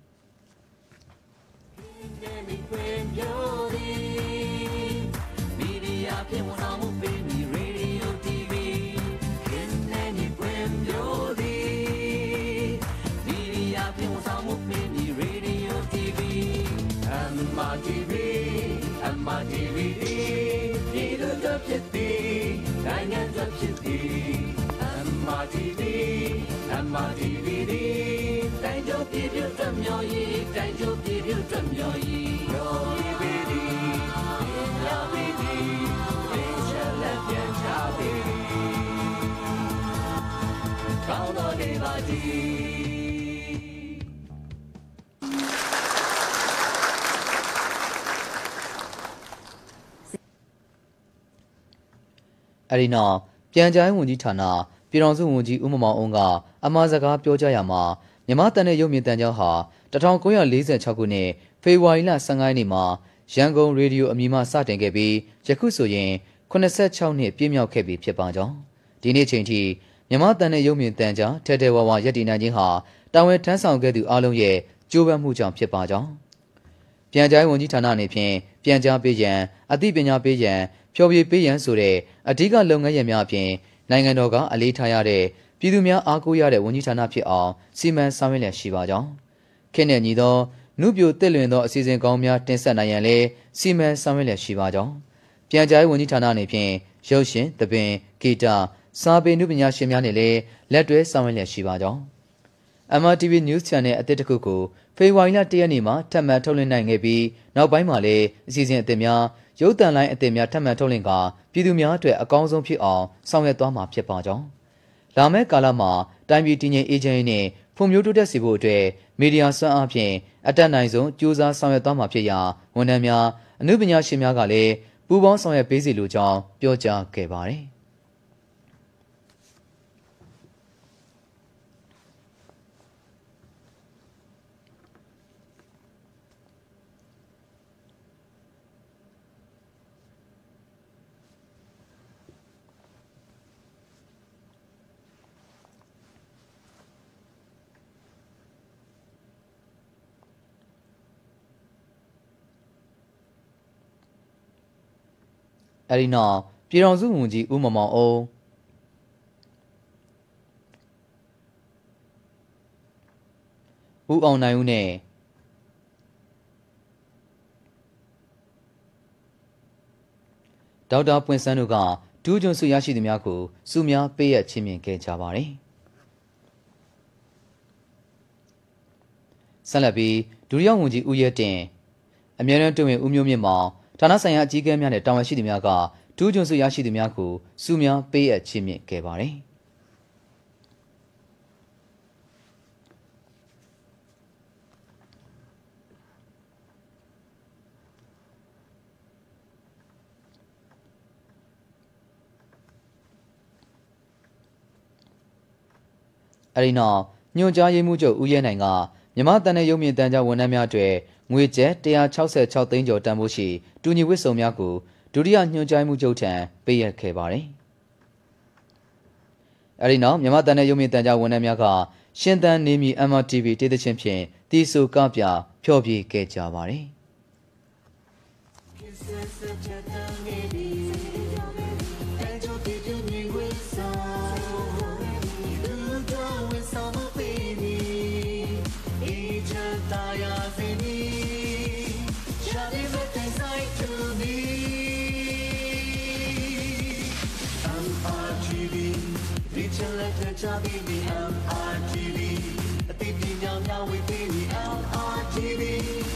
Speaker 5: တ်တ်မျောရည်တိုင်းကျိုးပြပြတ်တ်မျောရည်ရောရည်ဗီဒီလာဗီဒီဒေချလက်ပြန်ချဗီကောင်းတော်နေပါသည်
Speaker 4: အဲဒီနောက်ပြန်ကြားရေးဝန်ကြီးဌာနပြည်ထောင်စုဝန်ကြီးဦးမမောင်အုံးကအမှားစကားပြောကြားရမှာ မြမတန်တဲ့ရုပ်မြင်တန်ကြောင်းဟာ1946ခုနှစ်ဖေဖော်ဝါရီလ15ရက်နေ့မှာရန်ကုန်ရေဒီယိုအမည်မှစတင်ခဲ့ပြီးယခုဆိုရင်86နှစ်ပြည့်မြောက်ခဲ့ပြီဖြစ်ပါကြောင်းဒီနေ့ချိန်ထိမြမတန်တဲ့ရုပ်မြင်တန်ကြောင်းထဲထဲဝါဝါရည်တည်နိုင်ခြင်းဟာတာဝန်ထမ်းဆောင်ခဲ့သူအလုံးရဲ့ကြိုးပမ်းမှုကြောင့်ဖြစ်ပါကြောင်းပြန်ကြားရေးဝန်ကြီးဌာနအနေဖြင့်ပြန်ကြားပေးရန်အသိပညာပေးရန်ဖျော်ဖြေပေးရန်ဆိုတဲ့အဓိကလုပ်ငန်းရများအပြင်နိုင်ငံတော်ကအလေးထားရတဲ့ ပြည်သူများအားကိုးရတဲ့ဝန်ကြီးဌာနဖြစ်အောင်စီမံဆောင်ရွက်လျက်ရှိပါကြောင်းခေတ်နဲ့ညီသောနုပြိုတက်လွင်သောအစီအစဉ်ကောင်းများတင်ဆက်နိုင်ရန်လည်းစီမံဆောင်ရွက်လျက်ရှိပါကြောင်းပြန်ကြားရေးဝန်ကြီးဌာနအနေဖြင့်ရုပ်ရှင်သပင်ဂီတစာပေနုပညာရှင်များနဲ့လည်းလက်တွဲဆောင်ရွက်လျက်ရှိပါကြောင်း MRTV News Channel အသစ်တစ်ခုကိုဖေဖော်ဝါရီလ၁ရက်နေ့မှာထပ်မံထုတ်လွှင့်နိုင်ခဲ့ပြီးနောက်ပိုင်းမှာလည်းအစီအစဉ်အသစ်များရုပ်သံလိုင်းအသစ်များထပ်မံထုတ်လွှင့်ကာပြည်သူများအတွက်အကောင်းဆုံးဖြစ်အောင်ဆောင်ရွက်သွားမှာဖြစ်ပါကြောင်း လာမယ့်ကာလမှာတိုင်းပြည်တည်ငြိမ်အေးချမ်းရေးနဲ့ဖွံ့ဖြိုးတိုးတက်စေဖို့အတွက်မီဒီယာစွမ်းအားဖြင့်အတက်နိုင်ဆုံးကြိုးစားဆောင်ရွက်သွားမှာဖြစ်ရာဝန်ထမ်းများအမှုပညာရှင်များကလည်းပူးပေါင်းဆောင်ရွက်ပေးစီလိုကြောင်းပြောကြားခဲ့ပါတယ်။ အဲဒီနောက်ပြည်တော်စုဝန်ကြီးဦးမမောင်အုံးဦးအောင်နိုင်ဦးနဲ့ဒေါက်တာပွင့်စန်းတို့ကဒူးကျွန်းစုရရှိသူများကိုစုများပေးရချင်းမြင်ခဲ့ကြပါတယ်ဆက်လက်ပြီးဒုတိယဝန်ကြီးဦးရဲတင်အမြဲတမ်းတွင်ဝင်ဦးမျိုးမြင့်မောင် ဌာနဆိုင်ရာအကြီးအကဲများနဲ့တာဝန်ရှိသူများကဒူးကျွန်းစုရရှိသူများကိုစုများပေးအပ်ချင်းမြင့်ခဲ့ပါတယ်။အဲဒီနောက်ညွှန်ကြားရေးမှူးချုပ်ဦးရဲနိုင်ကမြမတန်တဲ့ရုံမြင့်တန်းကြားဝန်ထမ်းများအတွက်ငွေကျပ်166သိန်းကျော်တန်ဖိုးရှိ တူညီဝစ်စုံများကိုဒုတိယညွှန်ကြားမှုချုပ်ထံပေးအပ်ခဲ့ပါတယ်။အဲဒီနောက်မြန်မာတန်တဲ့ရုံမြင့်တန်ကြားဝန်ထမ်းများကရှင်တန်နေမီ MRTV တေးသချင်းဖြင့်တီဆိုကပြဖျော်ဖြေခဲ့ကြပါတယ်။
Speaker 5: ချာ ဘီဘီ MRTV အတိပညာများဝေပေးပြီး MRTV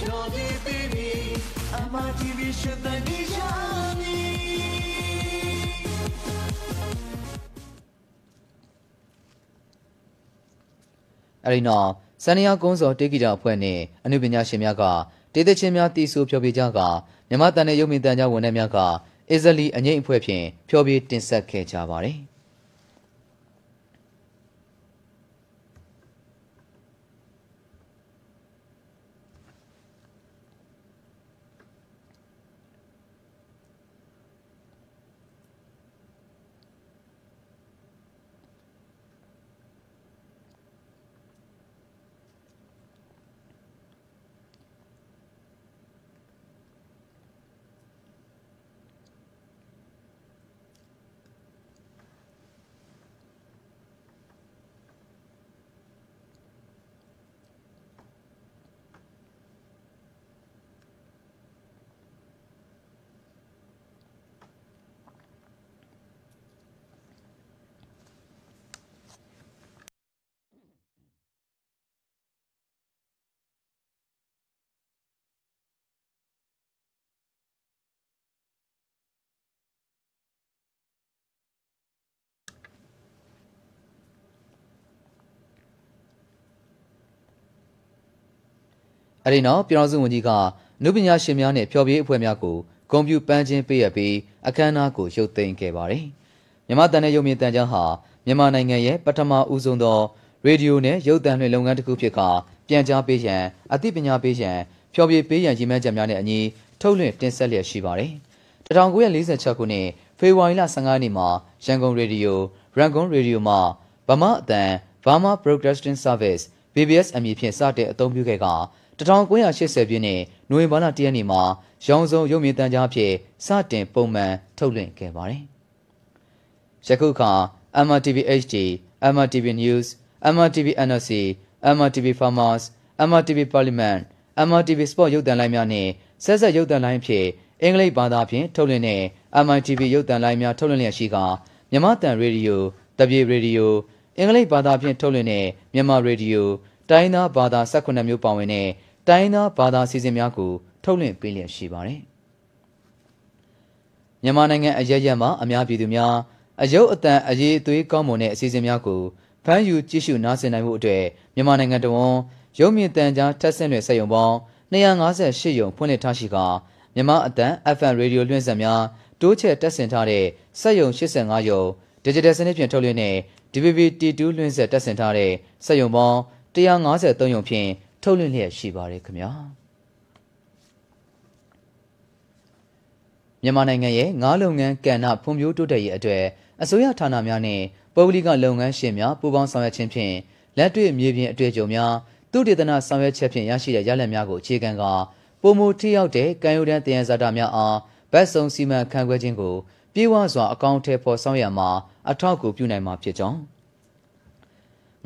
Speaker 5: ရောရေးပေးပြီး MRTV ရှစ်တန်ဒီရှာမီ
Speaker 4: အဲဒီနောက်စန္ဒယာကုန်းစောတေဂီတာအဖွဲ့နှင့်အနုပညာရှင်များကတေးသချင်းများတီးဆိုဖျော်ဖြေကြကမြမတန်တဲ့ရုပ်မြင်တန်ကြားဝန်ထမ်းများကအစ္စလီအငိမ့်အဖွဲ့ဖြင့်ဖျော်ဖြေတင်ဆက်ခဲ့ကြပါတယ်။ အဲဒီနောက်ပြည်တော်စုဝန်ကြီးကနုပညာရှင်များနဲ့ဖျော်ဖြေအဖွဲ့များကိုဂုဏ်ပြုပန်းခြင်းပေးရပြီးအခမ်းအနားကိုရုပ်သိမ်းခဲ့ပါတယ်။မြန်မာတန်တဲ့ရုပ်မြင်တန်ကြားဟာမြန်မာနိုင်ငံရဲ့ပထမဦးဆုံးသောရေဒီယိုနဲ့ရုပ်သံလွှင့်လုပ်ငန်းတစ်ခုဖြစ်ကပြန်ကြားပေးရန်အသိပညာပေးရန်ဖျော်ဖြေပေးရန်ရည်မှန်းချက်များနဲ့အညီထုတ်လွှင့်တင်ဆက်လျက်ရှိပါတယ်။1946ခုနှစ်ဖေဖော်ဝါရီလ15ရက်နေ့မှာရန်ကုန်ရေဒီယိုရန်ကုန်ရေဒီယိုမှဗမာအတန် Burma Broadcasting Service BBS အမည်ဖြင့်စတဲ့အသုံးပြုခဲ့က 1980ပြည့်နှစ်နိုဝင်ဘာလ10ရက်နေ့မှာရောင်စုံရုပ်မြင်သံကြားဖြင့်စတင်ပုံမှန်ထုတ်လွှင့်ခဲ့ပါတယ်။ယခုအခါ MRTV HD, MRTV News, MRTV NRC, MRTV Farmers, MRTV Parliament, MRTV Sport ရုပ်သံလိုင်းများနဲ့ဆက်ဆက်ရုပ်သံလိုင်းဖြင့်အင်္ဂလိပ်ဘာသာဖြင့်ထုတ်လွှင့်တဲ့ MITV ရုပ်သံလိုင်းများထုတ်လွှင့်လျက်ရှိကမြန်မာတန်ရေဒီယို၊တပြေရေဒီယိုအင်္ဂလိပ်ဘာသာဖြင့်ထုတ်လွှင့်တဲ့မြန်မာရေဒီယိုတိုင်းသားဘာသာ18မျိုးပါဝင်တဲ့ တိုင်းသားဘာသာစီစဉ်များကိုထုတ်လွှင့်ပေးလျက်ရှိပါတယ်။မြန်မာနိုင်ငံအရရက်မှာအများပြည်သူများအယုတ်အတန်အရေးအသွေးကောင်းမွန်တဲ့အစီအစဉ်များကိုဖမ်းယူကြည့်ရှုနားဆင်နိုင်မှုအတွက်မြန်မာနိုင်ငံတော်ဝန်ရုပ်မြင်သံကြားထက်ဆင့်တွေစက်ရုံပေါင်း258ရုံဖွင့်လှစ်ထားရှိကမြန်မာအတန် FM ရေဒီယိုလွှင့်စက်များတိုးချဲ့တက်ဆင်ထားတဲ့စက်ရုံ85ရုံ Digital စနစ်ဖြင့်ထုတ်လွှင့်တဲ့ DVB T2 လွှင့်စက်တက်ဆင်ထားတဲ့စက်ရုံပေါင်း153ရုံဖြင့် ထုတ်လွှင့်လျက်ရှိပါတယ်ခင်ဗျာမြန်မာနိုင်ငံရဲ့ငါးလုပ်ငန်းကဏ္ဍဖွံ့ဖြိုးတိုးတက်ရေးအတွက်အစိုးရဌာနများနဲ့ပုဂ္ဂလိကလုပ်ငန်းရှင်များပူးပေါင်းဆောင်ရွက်ခြင်းဖြင့်လက်တွေ့မြေပြင်အတွေ့အကြုံများသူတေသနဆောင်ရွက်ချက်ဖြင့်ရရှိတဲ့ရလဒ်များကိုအခြေခံကာပုံမူထိရောက်တဲ့ကံယူတန်းတယံဇာတာများအားဗတ်စုံစီမံခန့်ခွဲခြင်းကိုပြေဝစွာအကောင့်ထဲပေါ်ဆောင်ရမှာအထောက်အကူပြုနိုင်မှာဖြစ်ကြောင်း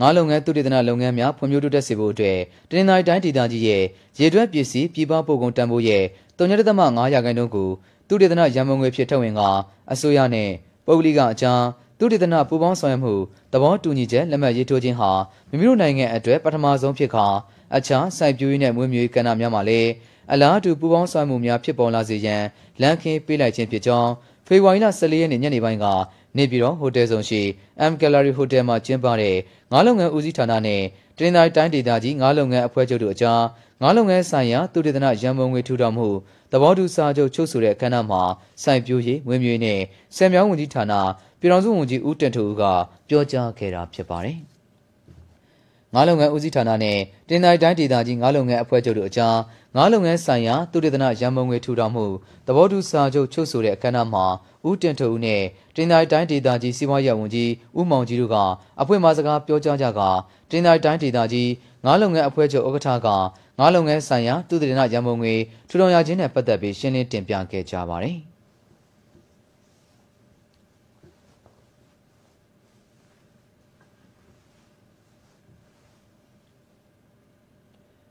Speaker 4: ငါးလုပ်ငန်းသူတေသနလုပ်ငန်းများဖွံ့ဖြိုးတိုးတက်စေဖို့အတွက်တနင်္သာရီတိုင်းဒေသကြီးရဲ့ရေတွက်ပစ္စည်းပြည်ပပို့ကုန်တန်ဖိုးရဲ့3.5ရာခိုင်နှုန်းကိုသူတေသနရန်မုံငွေဖြစ်ထည့်ဝင်ကအစိုးရနဲ့ပုဂ္ဂလိကအကြားသူတေသနပူးပေါင်းဆောင်ရွက်မှုသဘောတူညီချက်လက်မှတ်ရေးထိုးခြင်းဟာမိမိတို့နိုင်ငံအတွက်ပထမဆုံးဖြစ်ခါအခြားစိုက်ပျိုးရေးနဲ့မွေးမြူရေးကဏ္ဍများမှာလည်းအလားတူပူးပေါင်းဆောင်မှုများဖြစ်ပေါ်လာစေရန်လမ်းခင်းပေးလိုက်ခြင်းဖြစ်ကြောင်းဖေဖော်ဝါရီလ14ရက်နေ့ညနေပိုင်းက နေပြည်တော်ဟိုတယ်ဆောင်ရှိ M Gallery Hotel မှာကျင်းပတဲ့ငါးလုပ်ငန်းဦးစီးဌာနနဲ့တရင်တိုင်းတိုင်းဒေသကြီးငါးလုပ်ငန်းအဖွဲ့ချုပ်တို့အကြားငါးလုပ်ငန်းဆိုင်ရာသူတေသနရန်ပုံငွေထူထောင်မှုသဘောတူစာချုပ်ချုပ်ဆိုတဲ့အခမ်းအနားမှာစိုက်ပျိုးရေးဝင်းမြွေနဲ့ဆယ်မြောင်းဝန်ကြီးဌာနပြည်ထောင်စုဝန်ကြီးဦးတန်ထူကပြောကြားခဲ့တာဖြစ်ပါတယ်။ငါးလုပ်ငန်းဦးစီးဌာနနဲ့တင်တိုင်းတိုင်းဒေသကြီးငါးလုပ်ငန်းအဖွဲ့ချုပ်တို့အကြားငါးလုပ်ငန်းဆိုင်ရာသူတေသနရန်ပုံငွေထူထောင်မှုသဘောတူစာချုပ်ချုပ်ဆိုတဲ့အခမ်းအနားမှာ ဦးတင်ထုံနဲ့တင်တိုင်းတိုင်းဒေသကြီးစီးပွားရေးဝန်ကြီးဦးမောင်ကြီးတို့ကအဖွင့်မှာစကားပြောကြားကြကတင်တိုင်းတိုင်းဒေသကြီးငါးလုပ်ငန်းအဖွဲ့ချုပ်ဥက္ကဋ္ဌကငါးလုပ်ငန်းဆိုင်ရာသူတေသနရန်ပုံငွေထူထောင်ရခြင်းနဲ့ပတ်သက်ပြီးရှင်းလင်းတင်ပြခဲ့ကြပါတယ်။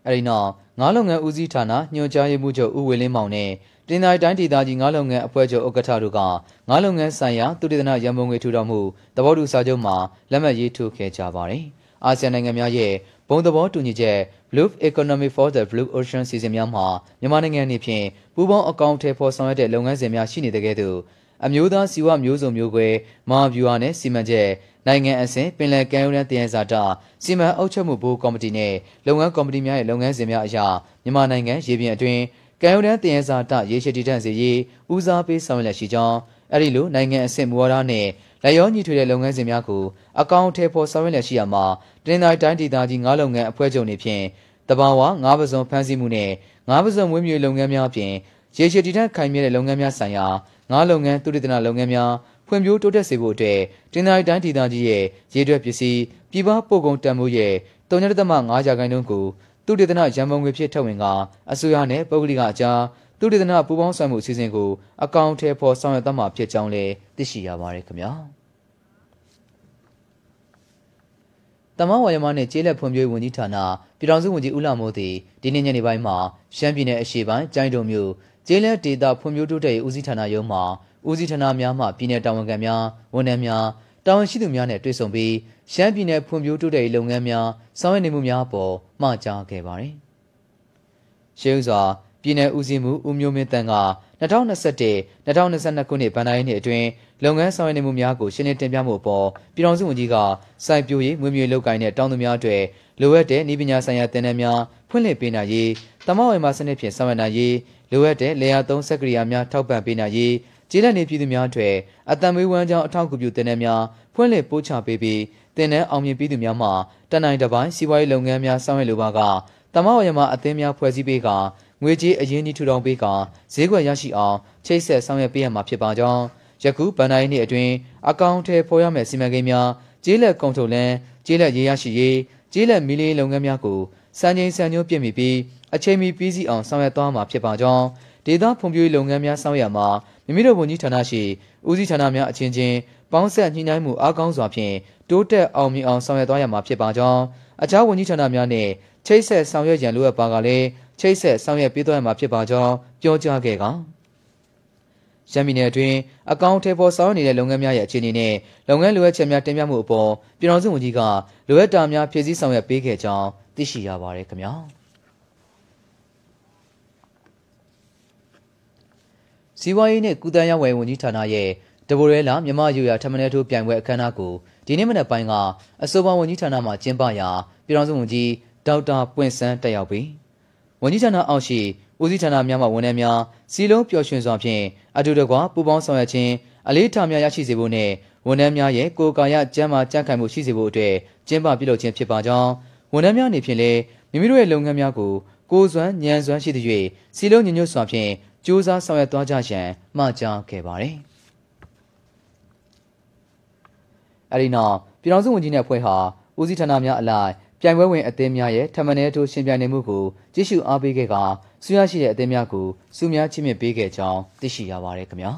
Speaker 4: အဲဒီနောက်ငါးလုပ်ငန်းဦးစီးဌာနညွှန်ကြားရေးမှူးချုပ်ဦးဝေလင်းမောင်နဲ့ တင်တိုင်းတိုင်းဒေသကြီးငါးလုပ်ငန်းအဖွဲ့ချုပ်ဥက္ကဋ္ဌတို့ကငါးလုပ်ငန်းဆိုင်ရာသူတေသနရန်ပုံငွေထူထောင်မှုသဘောတူစာချုပ်မှာလက်မှတ်ရေးထိုးခဲ့ကြပါတယ်။အာဆီယံနိုင်ငံများရဲ့ဘုံသဘောတူညီချက် Blue Economy for the Blue Ocean စီစဉ်များမှာမြန်မာနိုင်ငံအနေဖြင့်ပူးပေါင်းအကောင့်ထဲပေါ်ဆောင်ရွက်တဲ့လုပ်ငန်းစဉ်များရှိနေတဲ့ကဲ့သို့အမျိုးသားစီဝမျိုးစုံမျိုးကွဲမဟာဗျူဟာနဲ့စီမံချက်နိုင်ငံအဆင့်ပင်လယ်ကမ်းရိုးတန်းတည်ရန်စာတာစီမံအုပ်ချုပ်မှုဘိုးကော်မတီနဲ့လုပ်ငန်းကော်မတီများရဲ့လုပ်ငန်းစဉ်များအရာမြန်မာနိုင်ငံရေပြင်အတွင်း ကမ်းရိုးတန်းတည်ရန်စာတာရေရှည်တည်တံ့စေရေးဦးစားပေးဆောင်ရွက်လက်ရှိကြောင်းအဲ့ဒီလိုနိုင်ငံအဆင့်မူဝါဒနဲ့လက်ရောညီထွေတဲ့လုပ်ငန်းစဉ်များကိုအကောင့်ထဲပေါ်ဆောင်ရွက်လက်ရှိရမှာတင်တိုင်းတိုင်းဒေသကြီးငါးလုပ်ငန်းအဖွဲ့ချုပ်နေဖြင့်တဘာဝငါးပစုံဖန်ဆီးမှုနဲ့ငါးပစုံမွေးမြူလုပ်ငန်းများအပြင်ရေရှည်တည်တံ့ခိုင်မြဲတဲ့လုပ်ငန်းများဆိုင်ရာငါးလုပ်ငန်းသုတေသနလုပ်ငန်းများဖွံ့ဖြိုးတိုးတက်စေဖို့အတွက်တင်သာရီတိုင်းဒေသကြီးရဲ့ရေတွက်ပစ္စည်းပြည်ပပို့ကုန်တန်ဖိုးရဲ့3.5ရာခိုင်နှုန်းကို သုတေသနရန်ပုံငွေဖြစ်ထုတ်ဝင်ကအစိုးရနဲ့ပုဂ္ဂလိကအကြားသုတေသနပူးပေါင်းဆောင်မှုအစီအစဉ်ကိုအကောင့်ထဲပေါ်ဆောင်ရွက်သွားမှာဖြစ်ကြောင်းလည်းသိရှိရပါတယ်ခင်ဗျာတမန်ဝါယမနဲ့ကျေးလက်ဖွံ့ဖြိုးရေးဝန်ကြီးဌာနပြည်ထောင်စုဝန်ကြီးဦးလာမိုးသည်ဒီနေ့ညနေပိုင်းမှာရှမ်းပြည်နယ်အရှေ့ပိုင်းကျိုင်းတုံမြို့ကျေးလက်ဒေသဖွံ့ဖြိုးတိုးတက်ရေးဦးစီးဌာနရုံးမှဦးစီးဌာနများမှပြည်내တာဝန်ခံများဝန်ထမ်းများတာဝန်ရှိသူများနဲ့တွေ့ဆုံပြီး ရှမ်းပြည်နယ်ဖွံ့ဖြိုးတိုးတက်ရေးလုပ်ငန်းများဆောင်ရွက်နေမှုများအပေါ်မှာကြားခဲ့ပါတယ်။ရှေးဥစွာပြည်내ဦးစီးမှုဦးမျိုးမင်းတန်က2021-2022ခုနှစ်ဗန်ဒိုင်းနှစ်အတွင်းလုပ်ငန်းဆောင်ရွက်နေမှုများကိုရှင်းလင်းတင်ပြမှုအပေါ်ပြည်ထောင်စုဝန်ကြီးကစိုက်ပျိုးရေးငွေမြေလုပ်ကိုင်တဲ့တောင်းသူများအတွက်လိုအပ်တဲ့ဤပညာဆိုင်ရာသင်တန်းများဖွင့်လှစ်ပေးနိုင်ရေးတမဝေမာစနစ်ဖြင့်ဆောင်ရွက်နိုင်ရေးလိုအပ်တဲ့လေယာသုံးစက်ကရိယာများထောက်ပံ့ပေးနိုင်ရေးကျေးလက်နေပြည်သူများအတွက်အတံမွေးဝမ်းကြောင်းအထောက်အကူပြုသင်တန်းများဖွင့်လှစ်ပို့ချပေးပြီး သင်တန်းအောင်မြင်ပြီးသူများမှတနိုင်တစ်ပိုင်းစီးပွားရေးလုပ်ငန်းများဆောင်ရွက်လိုပါကတမဝေမာအသင်းများဖွဲ့စည်းပေးကငွေကြေးအရင်းနှီးထူထောင်ပေးကဈေးကွက်ရရှိအောင်ချိတ်ဆက်ဆောင်ရွက်ပေးရမှာဖြစ်ပါကြောင်းယခုဗန်ဒိုင်းနှစ်အတွင်းအကောင့်ထဲပေါ်ရမယ့်စီမံကိန်းများကျေးလက်ကုန်ထုတ်လန်းကျေးလက်ရေးရရှိရေးကျေးလက်မီလီလုပ်ငန်းများကိုစံချိန်စံညွှန်းပြည့်မီပြီးအချိန်မီပြီးစီးအောင်ဆောင်ရွက်သွားမှာဖြစ်ပါကြောင်းဒေသဖွံ့ဖြိုးရေးလုပ်ငန်းများဆောင်ရွက်မှာမိမိတို့ဝန်ကြီးဌာနရှိဦးစီးဌာနများအချင်းချင်း ပေါင်းဆက်ညှိနှိုင်းမှုအားကောင်းစွာဖြင့်တိုးတက်အောင်မြင်အောင်ဆောင်ရွက်သွားရမှာဖြစ်ပါကြောင်းအခြားဝန်ကြီးဌာနများနဲ့ချိတ်ဆက်ဆောင်ရွက်ရန်လိုအပ်ပါကလည်းချိတ်ဆက်ဆောင်ရွက်ပေးသွားရမှာဖြစ်ပါကြောင်းပြောကြားခဲ့ကရန်ပြည်နယ်အတွင်းအကောင့်ထေပေါ်ဆောင်နေတဲ့လုပ်ငန်းများရဲ့အခြေအနေနဲ့လုပ်ငန်းလိုအပ်ချက်များတင်ပြမှုအပေါ်ပြည်ထောင်စုဝန်ကြီးကလိုအပ်တာများဖြည့်ဆည်းဆောင်ရွက်ပေးခဲ့ကြောင်းသိရှိရပါတယ်ခင်ဗျာစီဝိုင်းနဲ့ကုသရေးဝယ်ဝန်ကြီးဌာနရဲ့ တဘိုရဲလာမြမယူရထမနယ်ထိုးပြိုင်ပွဲအခမ်းအနားကိုဒီနေ့မနက်ပိုင်းကအဆိုပါဝန်ကြီးဌာနမှကျင်းပရာပြည်ထောင်စုဝန်ကြီးဒေါက်တာပွင့်စန်းတက်ရောက်ပြီးဝန်ကြီးဌာနအောက်ရှိဦးစီးဌာနများမှဝန်ထမ်းများစီလုံးပျော်ရွှင်စွာဖြင့်အတူတကွပူးပေါင်းဆောင်ရွက်ခြင်းအလေးထားများရရှိစေဖို့နဲ့ဝန်ထမ်းများရဲ့ကိုယ်ကာယကျန်းမာကြံ့ခိုင်မှုရှိစေဖို့အတွက်ကျင်းပပြုလုပ်ခြင်းဖြစ်ပါကြောင်းဝန်ထမ်းများအနေဖြင့်လည်းမိမိတို့ရဲ့လုပ်ငန်းများကိုကိုယ်စွမ်းဉာဏ်စွမ်းရှိသရွေ့စီလုံးညညွတ်စွာဖြင့်ကြိုးစားဆောင်ရွက်သွားကြရန်မှာကြားခဲ့ပါတယ်။ အဲဒီနောက်ပြည်ထောင်စုဝန်ကြီးနဲ့ဖွဲ့ဟာဦးစီးဌာနများအလိုက်ပြိုင်ပွဲဝင်အသင်းများရဲ့ထမနယ်ထိုးရှင်ပြိုင်နေမှုကိုကြည့်ရှုအားပေးခဲ့ကဆူရရှိတဲ့အသင်းများကိုစုများချီးမြှင့်ပေးခဲ့ကြောင်းသိရှိရပါတယ်ခင်ဗျာ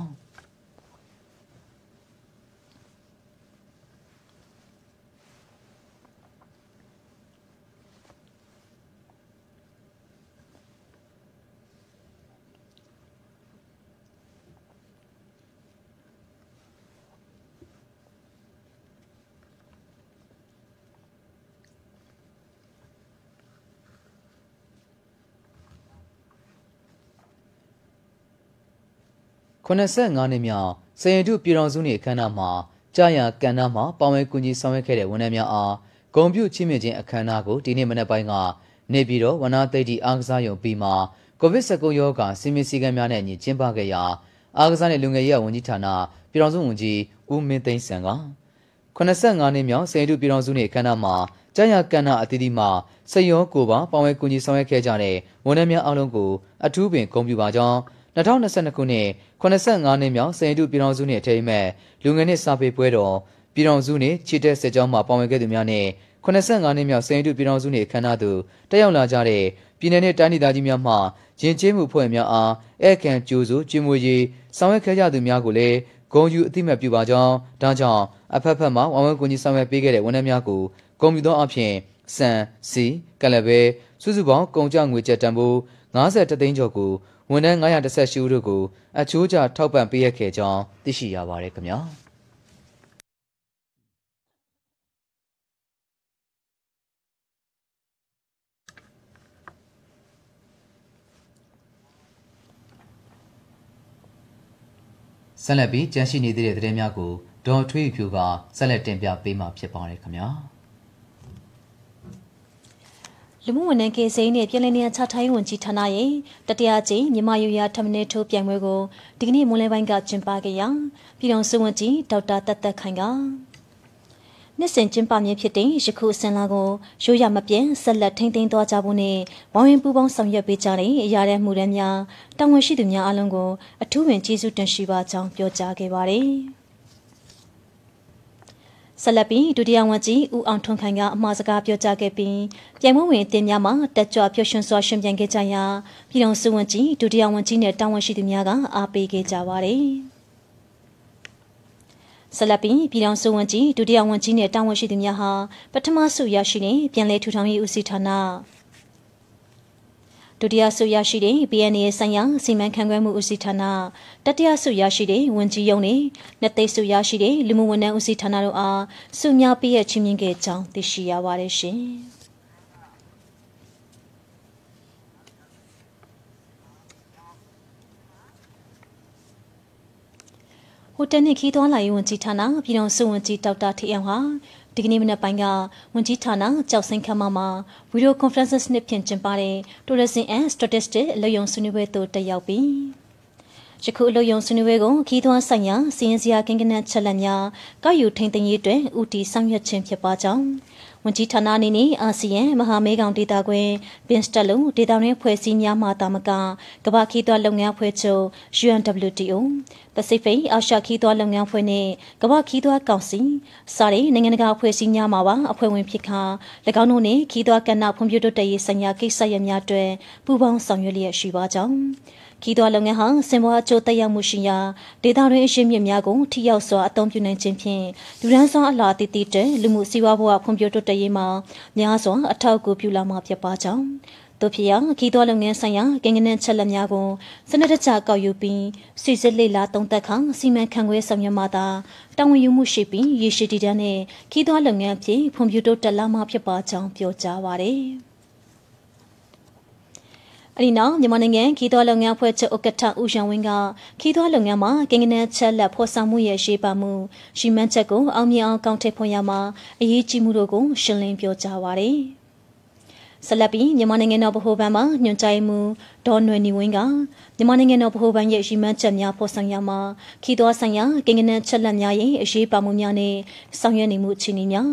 Speaker 4: 85နှစ်မြောက်စရင်တုပြည်တော်စုနှင့်အခမ်းအနားမှာကြာရကဏ္ဍမှာပါဝင်ကူညီဆောင်ရွက်ခဲ့တဲ့ဝန်ထမ်းများအားဂုံပြုချီးမြှင့်ခြင်းအခမ်းအနားကိုဒီနေ့မနက်ပိုင်းကနေပြည်တော်ဝနာသိတိအားကစားရုံပြီးမှကိုဗစ် -19 ရောဂါစီမင်းစည်းကမ်းများနဲ့အညီကျင်းပခဲ့ရာအားကစားနဲ့လူငယ်ရေးဝန်ကြီးဌာနပြည်တော်စုဝန်ကြီးဦးမင်းသိန်းစံက85နှစ်မြောက်စရင်တုပြည်တော်စုနှင့်အခမ်းအနားမှာကြာရကဏ္ဍအသီးသီးမှာစရောကိုပါပါဝင်ကူညီဆောင်ရွက်ခဲ့ကြတဲ့ဝန်ထမ်းများအားလုံးကိုအထူးပင်ဂုဏ်ပြုပါကြောင်း 2022ခုနှစ်85နှစ်မြောက်စင်တုပြည်တော်စုနှင့်အထိမ်းအမှတ်လူငယ်နှင့်စာပေပွဲတော်ပြည်တော်စုနှင့်ချီတက်စစ်ကြောင်းမှပါဝင်ခဲ့သူများနှင့်85နှစ်မြောက်စင်တုပြည်တော်စုနှင့်အခမ်းအနားသို့တက်ရောက်လာကြတဲ့ပြည်내နှင့်တိုင်းဒေသကြီးများမှယဉ်ကျေးမှုဖွဲ့များအားဧကန်ကျိုးစုကျင်းမွေရေးဆောင်ရွက်ခဲ့ကြသူများကိုလည်းဂုဏ်ယူအသိမှတ်ပြုပါကြောင်းဒါကြောင့်အဖက်ဖက်မှဝမ်ဝမ်ကူညီဆောင်ရွက်ပေးခဲ့တဲ့ဝန်ထမ်းများကိုဂုဏ်ပြုသောအဖြစ်စံစီကလဘဲစုစုပေါင်းကုန်ကြငွေကျပ်တန်ဖိုး50သိန်းကျော်ကို ဝန်ထမ်း918ဦးတို့ကိုအချိုးကျထောက်ပံ့ပေးရခဲ့ကြောင်းသိရှိရပါတယ်ခင်ဗျာဆက်လက်ပြီးကြန့်ရှိနေသေးတဲ့သတင်းများကိုဒေါ်ထွေးဖြူကဆက်လက်တင်ပြပေးမှာဖြစ်ပါတယ်ခင်ဗျာ။
Speaker 3: လူမှုဝန်ထမ်းကေစိမ်းနဲ့ပြည်내နေရာချထိုင်းဝန်ကြီးဌာနရဲ့တတိယကြိမ်မြမယူရထမင်းထိုးပြိုင်ပွဲကိုဒီကနေ့မွန်းလယ်ပိုင်းကကျင်းပခဲ့ရာပြည်တော်စုဝန်ကြီးဒေါက်တာတက်တက်ခိုင်ကနှစ်စဉ်ကျင်းပမြင့်ဖြစ်တဲ့ယခုအစင်လာကိုရိုးရမပြင်းဆက်လက်ထိန်းသိမ်းသွားကြဖို့နဲ့ဝိုင်းဝင်ပူးပေါင်းဆောင်ရွက်ပေးကြတဲ့အရာတဲ့မှုတွေများတာဝန်ရှိသူများအလုံးကိုအထူးဝင်ကျေးဇူးတင်ရှိပါကြောင်းပြောကြားခဲ့ပါတယ်။ ဆက်လက်ပြီးဒုတိယဝန်ကြီးဦးအောင်ထွန်းခိုင်ကအမှားစကားပြောကြားခဲ့ပြီးပြိုင်ပွဲဝင်အသင်းများမှတက်ကြွပျော်ရွှင်စွာရှင်ပြိုင်ခဲ့ကြရာပြည်တော်စုဝန်ကြီးဒုတိယဝန်ကြီးနဲ့တာဝန်ရှိသူများကအားပေးခဲ့ကြပါတယ်။ဆလပီပြည်ထောင်စုဝန်ကြီးဒုတိယဝန်ကြီးနဲ့တာဝန်ရှိသူများဟာပထမဆုရရှိတဲ့ပြည်내ထူထောင်ရေးဦးစီးဌာန ဒုတိယဆုရရှိတဲ့ BNA ဆိုင်ရာစီမံခန့်ခွဲမှုဦးစီးဌာနတတိယဆုရရှိတဲ့ဝန်ကြီးရုံးနဲ့နှစ်သိဆုရရှိတဲ့လူမှုဝန်ထမ်းဦးစီးဌာနတို့အားဆုများပေးရချင်းမြင့်ခဲ့ကြောင်းသိရှိရပါတယ်ရှင်။ဟိုတယ်နှင့်ခီးသွွားလာရေးဝန်ကြီးဌာနပြည်တော်စုဝန်ကြီးဒေါက်တာထေအောင်ဟာ ဒီကနေ့မနက်ပိုင်းကဝန်ကြီးဌာနကြောက်စင်ခမ်းမမှာဗီဒီယိုကွန်ဖရင့်စ်နဲ့ပြင်ကျင်းပတဲ့ Tourism and Statistics အလုပ်ရုံဆွေးနွေးပွဲသို့တက်ရောက်ပြီး ယခုအလုပ်ရုံဆွေးနွေးပွဲကိုခီးသွွားဆိုင်ရာစီရင်စရာကင်းကနက်ချက်လက်များကောက်ယူထိန်သိမ်းရေးအတွက်ဦးတည်ဆောင်ရွက်ခြင်းဖြစ်ပါကြောင်းဝန်ကြီးဌာနအနေနဲ့အာဆီယံမဟာမဲကောင်ဒေတာခွဲပင်စတက်လုံးဒေတာရင်းဖွဲ့စည်းများမှတာမကကမ္ဘာခီးသွွားလုပ်ငန်းဖွဲ့ချုပ် UNWTO Pacific အာရှခီးသွွားလုပ်ငန်းဖွဲ့နဲ့ကမ္ဘာခီးသွွားကောင်စီစတဲ့နိုင်ငံတကာအဖွဲ့အစည်းများမှာပါအဖွဲ့ဝင်ဖြစ်ခါ၎င်းတို့နဲ့ခီးသွွားကဏ္ဍဖွံ့ဖြိုးတိုးတက်ရေးဆိုင်ရာကိစ္စရပ်များတွင်ပူးပေါင်းဆောင်ရွက်လျက်ရှိပါကြောင်း ခီးသွွားလုပ်ငန်းဟာစင်ပေါ်အကျိုးသက်ရောက်မှုရှိရာဒေသတွင်းအရှိမြင့်များကိုထိရောက်စွာအသုံးပြုနိုင်ခြင်းဖြင့်လူရန်ဆောင်အလားတည်တည်တဲ့လူမှုစီးပွားဘဝဖွံ့ဖြိုးတိုးတက်ရေးမှာများစွာအထောက်အကူပြုလာမှာဖြစ်ပါကြောင်းတို့ဖြစ်ရာခီးသွွားလုပ်ငန်းဆိုင်ရာကင်ကနက်ချက်လက်များကိုစနစ်တကျကောက်ယူပြီးစီစစ်လေ့လာသုံးသပ်ခါစီမံခန့်ခွဲဆောင်ရွက်မှသာတာဝန်ယူမှုရှိပြီးရရှိတည်တဲ့ခီးသွွားလုပ်ငန်းအဖြစ်ဖွံ့ဖြိုးတိုးတက်လာမှာဖြစ်ပါကြောင်းပြောကြားပါရယ်။ အဒီနောက်မြန်မာနိုင်ငံခီးသွွားလုပ်ငန်းဖွဲ့ချုပ်ဥက္ကဋ္ဌဦးရန်ဝင်းကခီးသွွားလုပ်ငန်းမှာကင်ကနက်ချက်လက်ဖော်ဆောင်မှုရဲ့ရှေးပါမှုရှိမှန်းချက်ကိုအောင်မြင်အောင်ကောင်းထည့်ဖွင့်ရမှာအရေးကြီးမှုတို့ကိုရှင်းလင်းပြောကြားပါရယ်ဆက်လက်ပြီးမြန်မာနိုင်ငံတော်ဗဟိုဘဏ်မှညွှန်ကြားမှုဒေါ်နွယ်နီဝင်းကမြန်မာနိုင်ငံတော်ဗဟိုဘဏ်ရဲ့ရှိမှန်းချက်များဖော်ဆောင်ရမှာခီးသွွားဆိုင်ရာကင်ကနက်ချက်လက်များရဲ့အရေးပါမှုများနဲ့ဆောင်ရွက်နေမှုအခြေအနေများ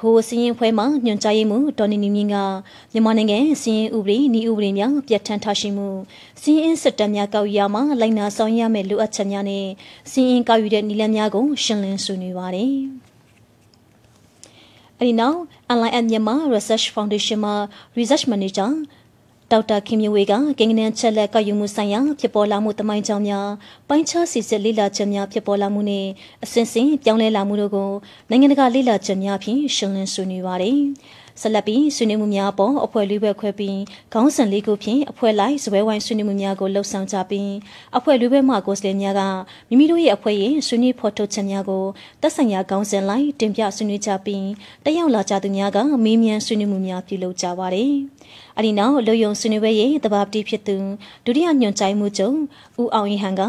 Speaker 3: ဘိုးစရင်ဖွဲမှာညွှန်ကြားရေးမှူးဒေါ်နီနီမြင့်ကမြန်မာနိုင်ငံစရင်ဥပဒေဤဥပဒေများပြဋ္ဌာန်းထားရှိမှုစရင်စစ်တပ်များကောက်ရမှာလိုက်နာဆောင်ရမယ့်လိုအပ်ချက်များနဲ့စရင်ကောက်ယူတဲ့နည်းလမ်းများကိုရှင်းလင်းဆွေးနွေးပါတယ်။အဲဒီနောက် Online at Myanmar Research Foundation မှာ Research Manager ဒေါက်တာခင်မြဝေကကင်ကနန်ချက်လက်ကောက်ယူမှုဆိုင်ရာဖြစ်ပေါ်လာမှုတမိုင်းကြောင်းများပိုင်းခြားစီစစ်လေ့လာချက်များဖြစ်ပေါ်လာမှုနဲ့အစဉ်စဉ်ပြောင်းလဲလာမှုတို့ကိုနိုင်ငံတကာလေ့လာချက်များဖြင့်ရှင်းလင်းဆွေးနွေးပါတယ်။ဆက်လက်ပြီးဆွေးနွေးမှုများပေါ်အဖွဲ့လေးဘက်ခွဲပြီးခေါင်းစဉ်လေးခုဖြင့်အဖွဲ့လိုက်စပွဲဝိုင်းဆွေးနွေးမှုများကိုလှုပ်ဆောင်ကြပြီးအဖွဲ့လေးဘက်မှကိုယ်စားလှယ်များကမိမိတို့ရဲ့အဖွဲ့ရဲ့ဆွေးနွေးဖော်ထုတ်ချက်များကိုသက်ဆိုင်ရာခေါင်းစဉ်လိုက်တင်ပြဆွေးနွေးကြပြီးတက်ရောက်လာကြသူများကမေးမြန်းဆွေးနွေးမှုများပြုလုပ်ကြပါတယ်။ အဒီနောက်လူယုံဆွေးနွေးပွဲရဲ့တဘာပတိဖြစ်သူဒုတိယညွှန်ကြားမှုချုပ်ဦးအောင်ရင်ဟန်က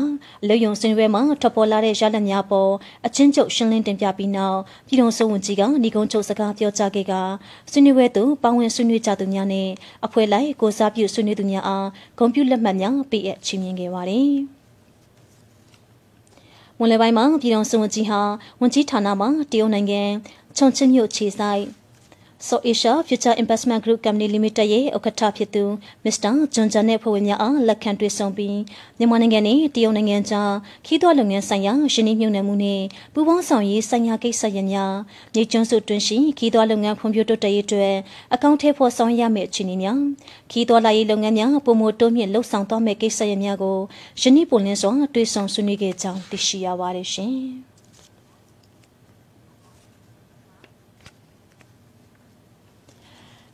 Speaker 3: လူယုံဆွေးနွေးပွဲမှာထွက်ပေါ်လာတဲ့ရလဒ်များပေါ်အချင်းချုပ်ရှင်းလင်းတင်ပြပြီးနောက်ပြည်တော်စုဝန်ကြီးကညီကုန်းချုပ်စကားပြောကြားခဲ့ကဆွေးနွေးပွဲသို့ပါဝင်ဆွေးနွေးကြသူများနဲ့အဖွဲ့လိုက်ကိုစားပြုဆွေးနွေးသူများအားဂုဏ်ပြုလက်မှတ်များပေးအပ်ချီးမြှင့်ခဲ့ပါတယ်ဝန်လယ်ပိုင်းမှာပြည်တော်စုဝန်ကြီးဟာဝန်ကြီးဌာနမှာတရုတ်နိုင်ငံချုံချင်းမြို့ခြေဆိုင် So Asia Future Investment Group Company Limited ရဲ့ဥက္ကဋ္ဌဖြစ်သူ Mr. John Jan နဲ့ဖွဲ့ဝင်များအားလက်ခံတွေ့ဆုံပြီးမြန်မာနိုင်ငံနဲ့တရုတ်နိုင်ငံကြားခီးသွွားလုပ်ငန်းဆိုင်ရာရှင်းနှီးမြှုပ်နှံမှုနဲ့ပူးပေါင်းဆောင်ရေးဆိုင်ရာကိစ္စရပ်များမြေကျွန်းစုတွင်ရှိခီးသွွားလုပ်ငန်းဖွံ့ဖြိုးတိုးတက်ရေးအတွက်အကောင့်ထဲပေါ်ဆောင်ရမယ့်အခြေအနေများခီးသွွားလာရေးလုပ်ငန်းများပုံမတိုးမြင့်လှုပ်ဆောင်သွားမယ့်ကိစ္စရပ်များကိုရှင်းနှီးပုံလင်းစွာတွေ့ဆုံဆွေးနွေးခဲ့ကြောင်းသိရှိရပါတယ်ရှင်။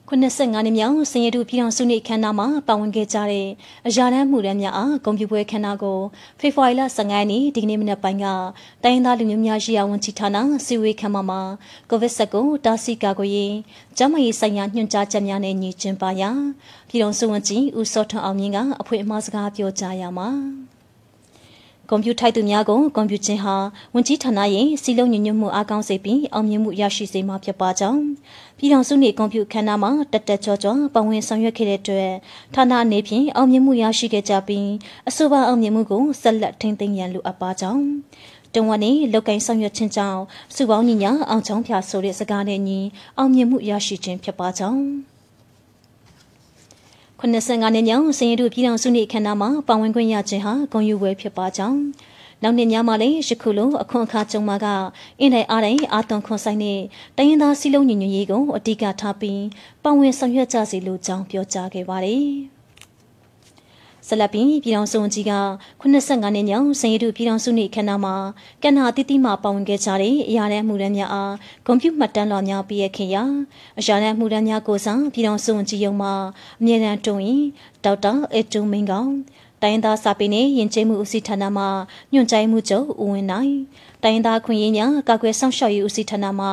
Speaker 3: 85နှစ်မြောက်စင်ရတုပြည်အောင်စုနေ့ခမ်းနားမှာပါဝင်ခဲ့ကြတဲ့အရာတန်းမှုရမ်းများအားဂုဏ်ပြုပွဲခမ်းနားကိုဖေဖော်ဝါရီလ15ရက်နေ့ဒီကနေ့မနက်ပိုင်းကတိုင်းသားလူမျိုးများရှိရာဝန်ကြီးဌာနစီဝေးခမ်းမမှာကိုဗစ် 19 တာစီကာကိုရေးကျန်းမာရေးဆိုင်ရာညွှန်ကြားချက်များနဲ့ညီကျင်းပါရာပြည်တော်စုဝန်ကြီးဦးစောထွန်းအောင်မြင့်ကအဖွင့်အမှားစကားပြောကြားရမှာ ကွန်ပျူတာသူများကိုကွန်ပျူခြင်းဟာဝန်ကြီးဌာနရဲ့စီလုံးညညွတ်မှုအားကောင်းစေပြီးအောင်မြင်မှုရရှိစေမှာဖြစ်ပါကြောင်းပြည်ထောင်စုနေကွန်ပျူခန္ဓာမှာတက်တက်ကြောကြောပဝင်ဆောင်ရွက်ခဲ့တဲ့အတွက်ဌာနအနေဖြင့်အောင်မြင်မှုရရှိခဲ့ကြပြီးအဆိုပါအောင်မြင်မှုကိုဆက်လက်ထိန်းသိမ်းရန်လိုအပ်ပါကြောင်းတုံဝနေလောက်ကင်ဆောင်ရွက်ခြင်းကြောင့်စုပေါင်းညီညာအောင်ချောင်းဖျားဆိုတဲ့စကားနဲ့ညီအောင်မြင်မှုရရှိခြင်းဖြစ်ပါကြောင်း 85နှစ်မြောက်စင်ရတုပြည်တော်စုနေ့ခန္ဓာမှာပါဝင်ခွင့်ရခြင်းဟာဂုဏ်ယူဝဲဖြစ်ပါကြောင်းနောက်နှစ်များမှာလည်းယခုလိုအခွန်အခါကြုံမှာကအင်းတိုင်းအားတိုင်းအာသွန်ခွန်ဆိုင်နဲ့တိုင်းရင်းသားစီလုံးညီညွတ်ရေးကိုအဓိကထားပြီးပါဝင်ဆောင်ရွက်ကြစီလိုကြောင်းပြောကြားခဲ့ပါတယ်။ ဆလပင်းပြည်တော်စုကြီးက85နှစ်မြောက်စင်ရတုပြည်တော်စုနေ့ခန္ဓာမှာကဏ္ဍတိတိမှပါဝင်ခဲ့ကြတဲ့အရာတဲ့မှုရန်များအားဂုဏ်ပြုမှတ်တမ်းတော်များပြည့်ခင်ရာအရာတဲ့မှုရန်များကိုဆောင်ပြည်တော်စုကြီးယုံမှာအမြဲတမ်းတုံရင်ဒေါက်တာအတူမင်းကောင်တိုင်းသားစာပေနဲ့ယဉ်ကျေးမှုဦးစီးဌာနမှညွှန်ကြားမှုချုပ်ဦးဝင်းနိုင်တိုင်းသားခွင့်ရညာကာကွယ်ဆောင်ရှောက်ရေးဦးစီးဌာနမှ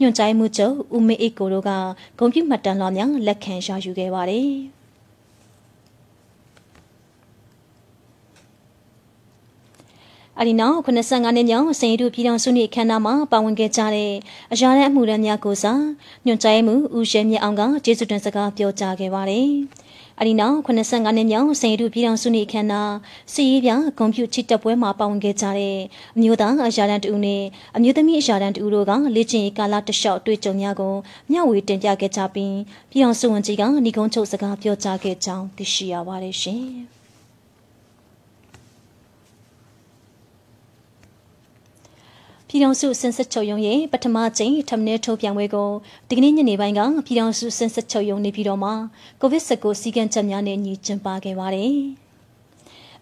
Speaker 3: ညွှန်ကြားမှုချုပ်ဦးမေအိတ်ကိုတို့ကဂုဏ်ပြုမှတ်တမ်းတော်များလက်ခံရယူခဲ့ပါတယ်။ အဒီနောက်85နှစ်မြောက်စင်ရီတို့ပြည်တော်စုနှစ်အခမ်းအနားမှာပါဝင်ခဲ့ကြတဲ့အရာတဲ့အမှုရန်များကိုစားညွှန်ကြားမှုဦးရဲမြင့်အောင်ကကျေးဇူးတင်စကားပြောကြားခဲ့ပါတယ်။အဒီနောက်85နှစ်မြောက်စင်ရီတို့ပြည်တော်စုနှစ်အခမ်းအနားစီရေးပြကွန်ပျူတာချစ်တပ်ပွဲမှာပါဝင်ခဲ့ကြတဲ့အမျိုးသားအရာတန်းတူနဲ့အမျိုးသမီးအရာတန်းတူတို့ကလေ့ကျင့်ရေးကာလတလျှောက်တွေ့ကြုံများကိုမျှဝေတင်ပြခဲ့ကြပြီးပြည်တော်စုဝန်ကြီးကညီကုန်းချုပ်စကားပြောကြားခဲ့ကြောင်းသိရှိရပါတယ်ရှင်။ ပြည်ထောင်စုစင်စစ်ချုပ်ရုံးရဲ့ပထမကြိမ်ထမင်းထုတ်ပြန်ပွဲကိုဒီကနေ့ညနေပိုင်းကပြည်ထောင်စုစင်စစ်ချုပ်ရုံးနေပြည်တော်မှာကိုဗစ် -19 စီးကံချက်များနဲ့ညီကျင်းပခဲ့ပါတယ်။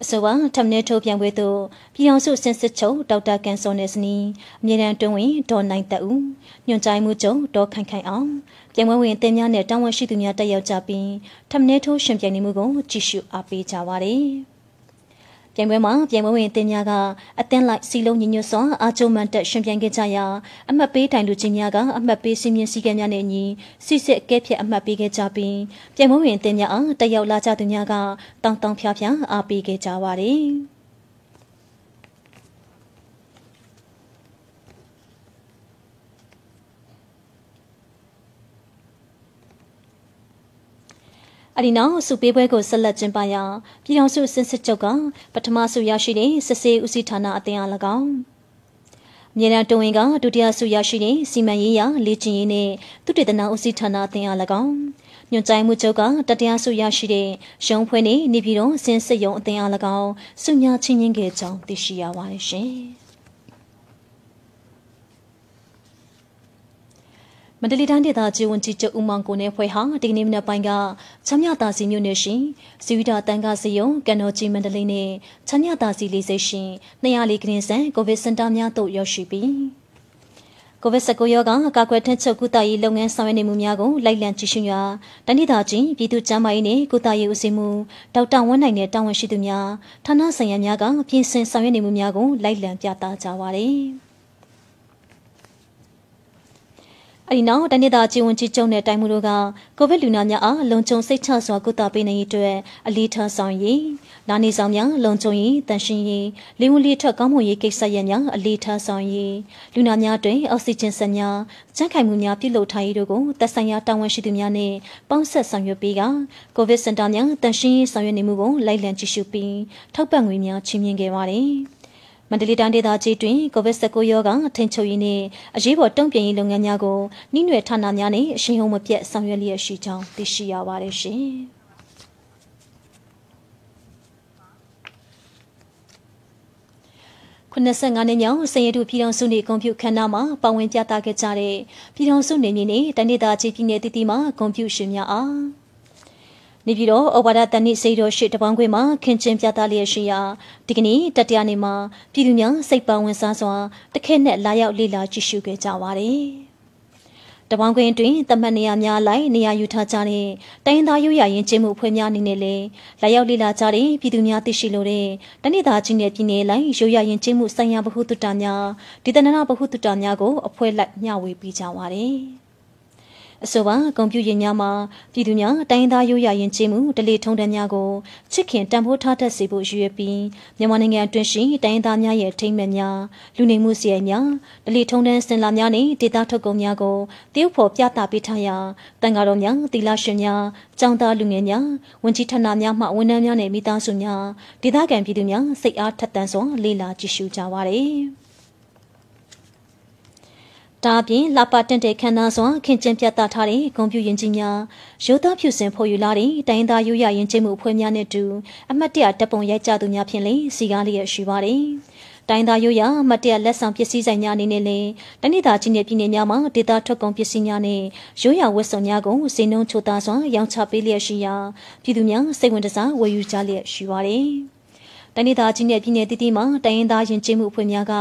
Speaker 3: အဆိုပါထမင်းထုတ်ပြန်ပွဲသို့ပြည်ထောင်စုစင်စစ်ချုပ်ဒေါက်တာကန်စောနယ်စနီအမြဲတမ်းတွင်ဝင်ဒေါ်နိုင်တက်ဦးညွှန်ကြားမှုချုပ်ဒေါ်ခိုင်ခိုင်အောင်ပြန်ပွဲဝင်တင်များနဲ့တောင်းဝရှိသူများတက်ရောက်ကြပြီးထမင်းထုတ်ရှင်ပြိုင်နေမှုကိုကြည့်ရှုအားပေးကြပါတယ်။ ပြိုင်ပွဲမှာပြိုင်ပွဲဝင်အသင်းများကအသင်းလိုက်စီလုံးညီညွတ်စွာအာချုံမန်တက်ရှင်ပြိုင်ခဲ့ကြရာအမှတ်ပေးတိုင်လူချင်းများကအမှတ်ပေးစီမင်းစည်းကမ်းများနဲ့အညီစစ်စစ်အကဲဖြတ်အမှတ်ပေးခဲ့ကြပြီးပြိုင်ပွဲဝင်အသင်းများအားတက်ရောက်လာကြသူများကတောင်းတောင်းဖျားဖျားအားပေးခဲ့ကြပါတယ်။ အဒီနောက်စုပေးပွဲကိုဆက်လက်ကျင်းပရာပြည်ထောင်စုစင်စစ်ချုပ်ကပထမဆုရရှိတဲ့စစ်စေးဦးစီးဌာနအသင်းအား၎င်းမြေတံတွင်ကဒုတိယဆုရရှိတဲ့စီမံရေးရာလေ့ကျင့်ရေးနဲ့သုတေသနဦးစီးဌာနအသင်းအား၎င်းညွှန်ကြားမှုချုပ်ကတတရားဆုရရှိတဲ့ရုံးဖွဲ့နေနေပြည်တော်စင်စစ်ရုံးအသင်းအား၎င်းဆုညာချင်းချင်းခဲ့ကြောင်းသိရှိရပါတယ်ရှင်။ န္တလေးတိုင်းဒေသကြီးဝန်ကြီးချုပ်ဦးမောင်ကိုနဲ့ဖွဲ့ဟာဒီကနေ့မနက်ပိုင်းကချမ်းမြသာစီမြို့နယ်ရှင်ဇီဝိတာတန်ခါစီယုံကန်တော်ကြီးမန္တလေးနဲ့ချမ်းမြသာစီလေးစိတ်ရှင်204ခရင်ဆန်ကိုဗစ်စင်တာများတို့ရောက်ရှိပြီးကိုဗစ် 19 ရောဂါကာကွယ်ထက်ချုပ်ကုသရေးလုပ်ငန်းဆောင်ရွက်နေမှုများကိုလိုက်လံကြည့်ရှုရာတန်ဒေသကြီးပြည်သူ့ကျန်းမာရေးနဲ့ကုသရေးဦးစီးမှုဒေါက်တာဝင်းနိုင်နဲ့တာဝန်ရှိသူများဌာနဆိုင်ရာများကပြင်ဆင်ဆောင်ရွက်နေမှုများကိုလိုက်လံပြသကြပါရယ်။ အဲဒီနောက်တနေ့တာជីဝန်ကြီးကျုံတဲ့တိုင်မှုတို့ကကိုဗစ်လူနာများအားလုံခြုံစိတ်ချစွာကုသပေးနိုင်ရေးအတွက်အလေးထားဆောင်ရေးလာနေဆောင်များလုံခြုံရေးတန်ရှင်းရေးလေဝင်လေထွက်ကောင်းမွန်ရေးကိစ္စရပ်များအလေးထားဆောင်ရေးလူနာများတွင်အောက်ဆီဂျင်စက်များကျန်းခိုင်မှုများပြုလုပ်ထားရေးတို့ကိုသက်ဆိုင်ရာတာဝန်ရှိသူများနှင့်ပေါင်းဆက်ဆောင်ရွက်ပေးကကိုဗစ်စင်တာများတန်ရှင်းရေးဆောင်ရွက်နေမှုကိုလိုက်လံကြည့်ရှုပြီးထောက်ပံ့ငွေများချီးမြှင့်ခဲ့ပါတယ်။ မန္တလေးတိုင်းဒေသကြီးတွင်ကိုဗစ် -19 ရောဂါထိန်ချုပ်ရေးနှင့်အရေးပေါ်တုံ့ပြန်ရေးလုပ်ငန်းများကိုနှိနွယ်ဌာနများနှင့်အရှိန်ဟုန်မပြတ်ဆောင်ရွက်လျက်ရှိကြောင်းသိရှိရပါတယ်ရှင်။95နှစ်မြောက်စင်ရတုပြည်တော်စုနေကွန်ပျူခန္ဓာမှာပါဝင်ပြသခဲ့ကြတဲ့ပြည်တော်စုနေနေနဲ့တနိဒာကြီးပြည်နယ်တည်တည်မှာကွန်ပျူရှင်များအား နေပြည်တော်ဩဘာဒတနိစေတော်ရှိတပေါင်းခွေမှာခင်ချင်းပြသလျက်ရှိရာဒီကနေ့တတရားနေ့မှာပြည်သူများစိတ်ပါဝင်စားစွာတခဲနဲ့လာရောက်လေ့လာကြည့်ရှုခဲ့ကြပါတယ်။တပေါင်းခွင်တွင်တမတ်နေရာများလိုက်နေရာယူထားကြတဲ့တိုင်းသားရိုးရာရင်ကျင်းမှုအဖွဲ့များအနေနဲ့လည်းလာရောက်လေ့လာကြတဲ့ပြည်သူများသိရှိလိုတဲ့တနေ့သားချင်းရဲ့ပြည်နယ်လိုက်ရိုးရာရင်ကျင်းမှုဆိုင်ရာဗဟုသုတများဒီတနနာဗဟုသုတများကိုအဖွဲ့လိုက်မျှဝေပေးကြပါတယ်။ အဆိုပါကွန်ပျူတာများမှာပြည်သူများတိုင်းသားရိုးရာရင်ကျေးမှုဒလေထုံးတမ်းများကိုချစ်ခင်တံပိုးထားတတ်စေဖို့ရည်ရွယ်ပြီးမြန်မာနိုင်ငံအတွင်းရှိတိုင်းသားများရဲ့ထိမ့်မဲ့များလူနေမှုစီရင်များဒလေထုံးတမ်းစင်လာများနဲ့ဒေတာထုတ်ကုန်များကိုတရုတ်ဖော်ပြသပေးထားရာတန်ဃာတော်များသီလရှင်များကျောင်းသားလူငယ်များဝန်ကြီးဌာနများမှဝန်ထမ်းများနဲ့မိသားစုများဒေသခံပြည်သူများစိတ်အားထက်သန်စွာလေ့လာကြည့်ရှုကြပါရစေ။ ဒါအပြင်လှပတင့်တဲ့ခန္ဓာစွာခင်ကျင်းပြသထားတဲ့ဂုံပြူရင်ကြီးများရိုးသားဖြူစင်ဖို့ယူလာတဲ့တိုင်းသားရိုးရရင်ကျင်းမှုအဖွဲ့များနဲ့တူအမတ်တရတပ်ပုံရိုက်ကြသူများဖြင့်လေစီကားလျက်ရှိပါတယ်။တိုင်းသားရိုးရမတ်တရလက်ဆောင်ပစ္စည်းဆိုင်များအနေနဲ့လည်းတနိဒာချင်းရဲ့ပြည်နယ်များမှာဒေတာထွက်ကုန်ပစ္စည်းများနဲ့ရိုးရဝတ်စုံများကိုစည်နှုံချိုသားစွာရောင်းချပေးလျက်ရှိရာပြည်သူများစိတ်ဝင်စားဝယ်ယူကြလျက်ရှိပါတယ်။ တိုင်းဒေသကြီးနယ်ပြည်နယ်တည်တည်မှာတိုင်းရင်းသားယဉ်ကျေးမှုအဖွဲ့များက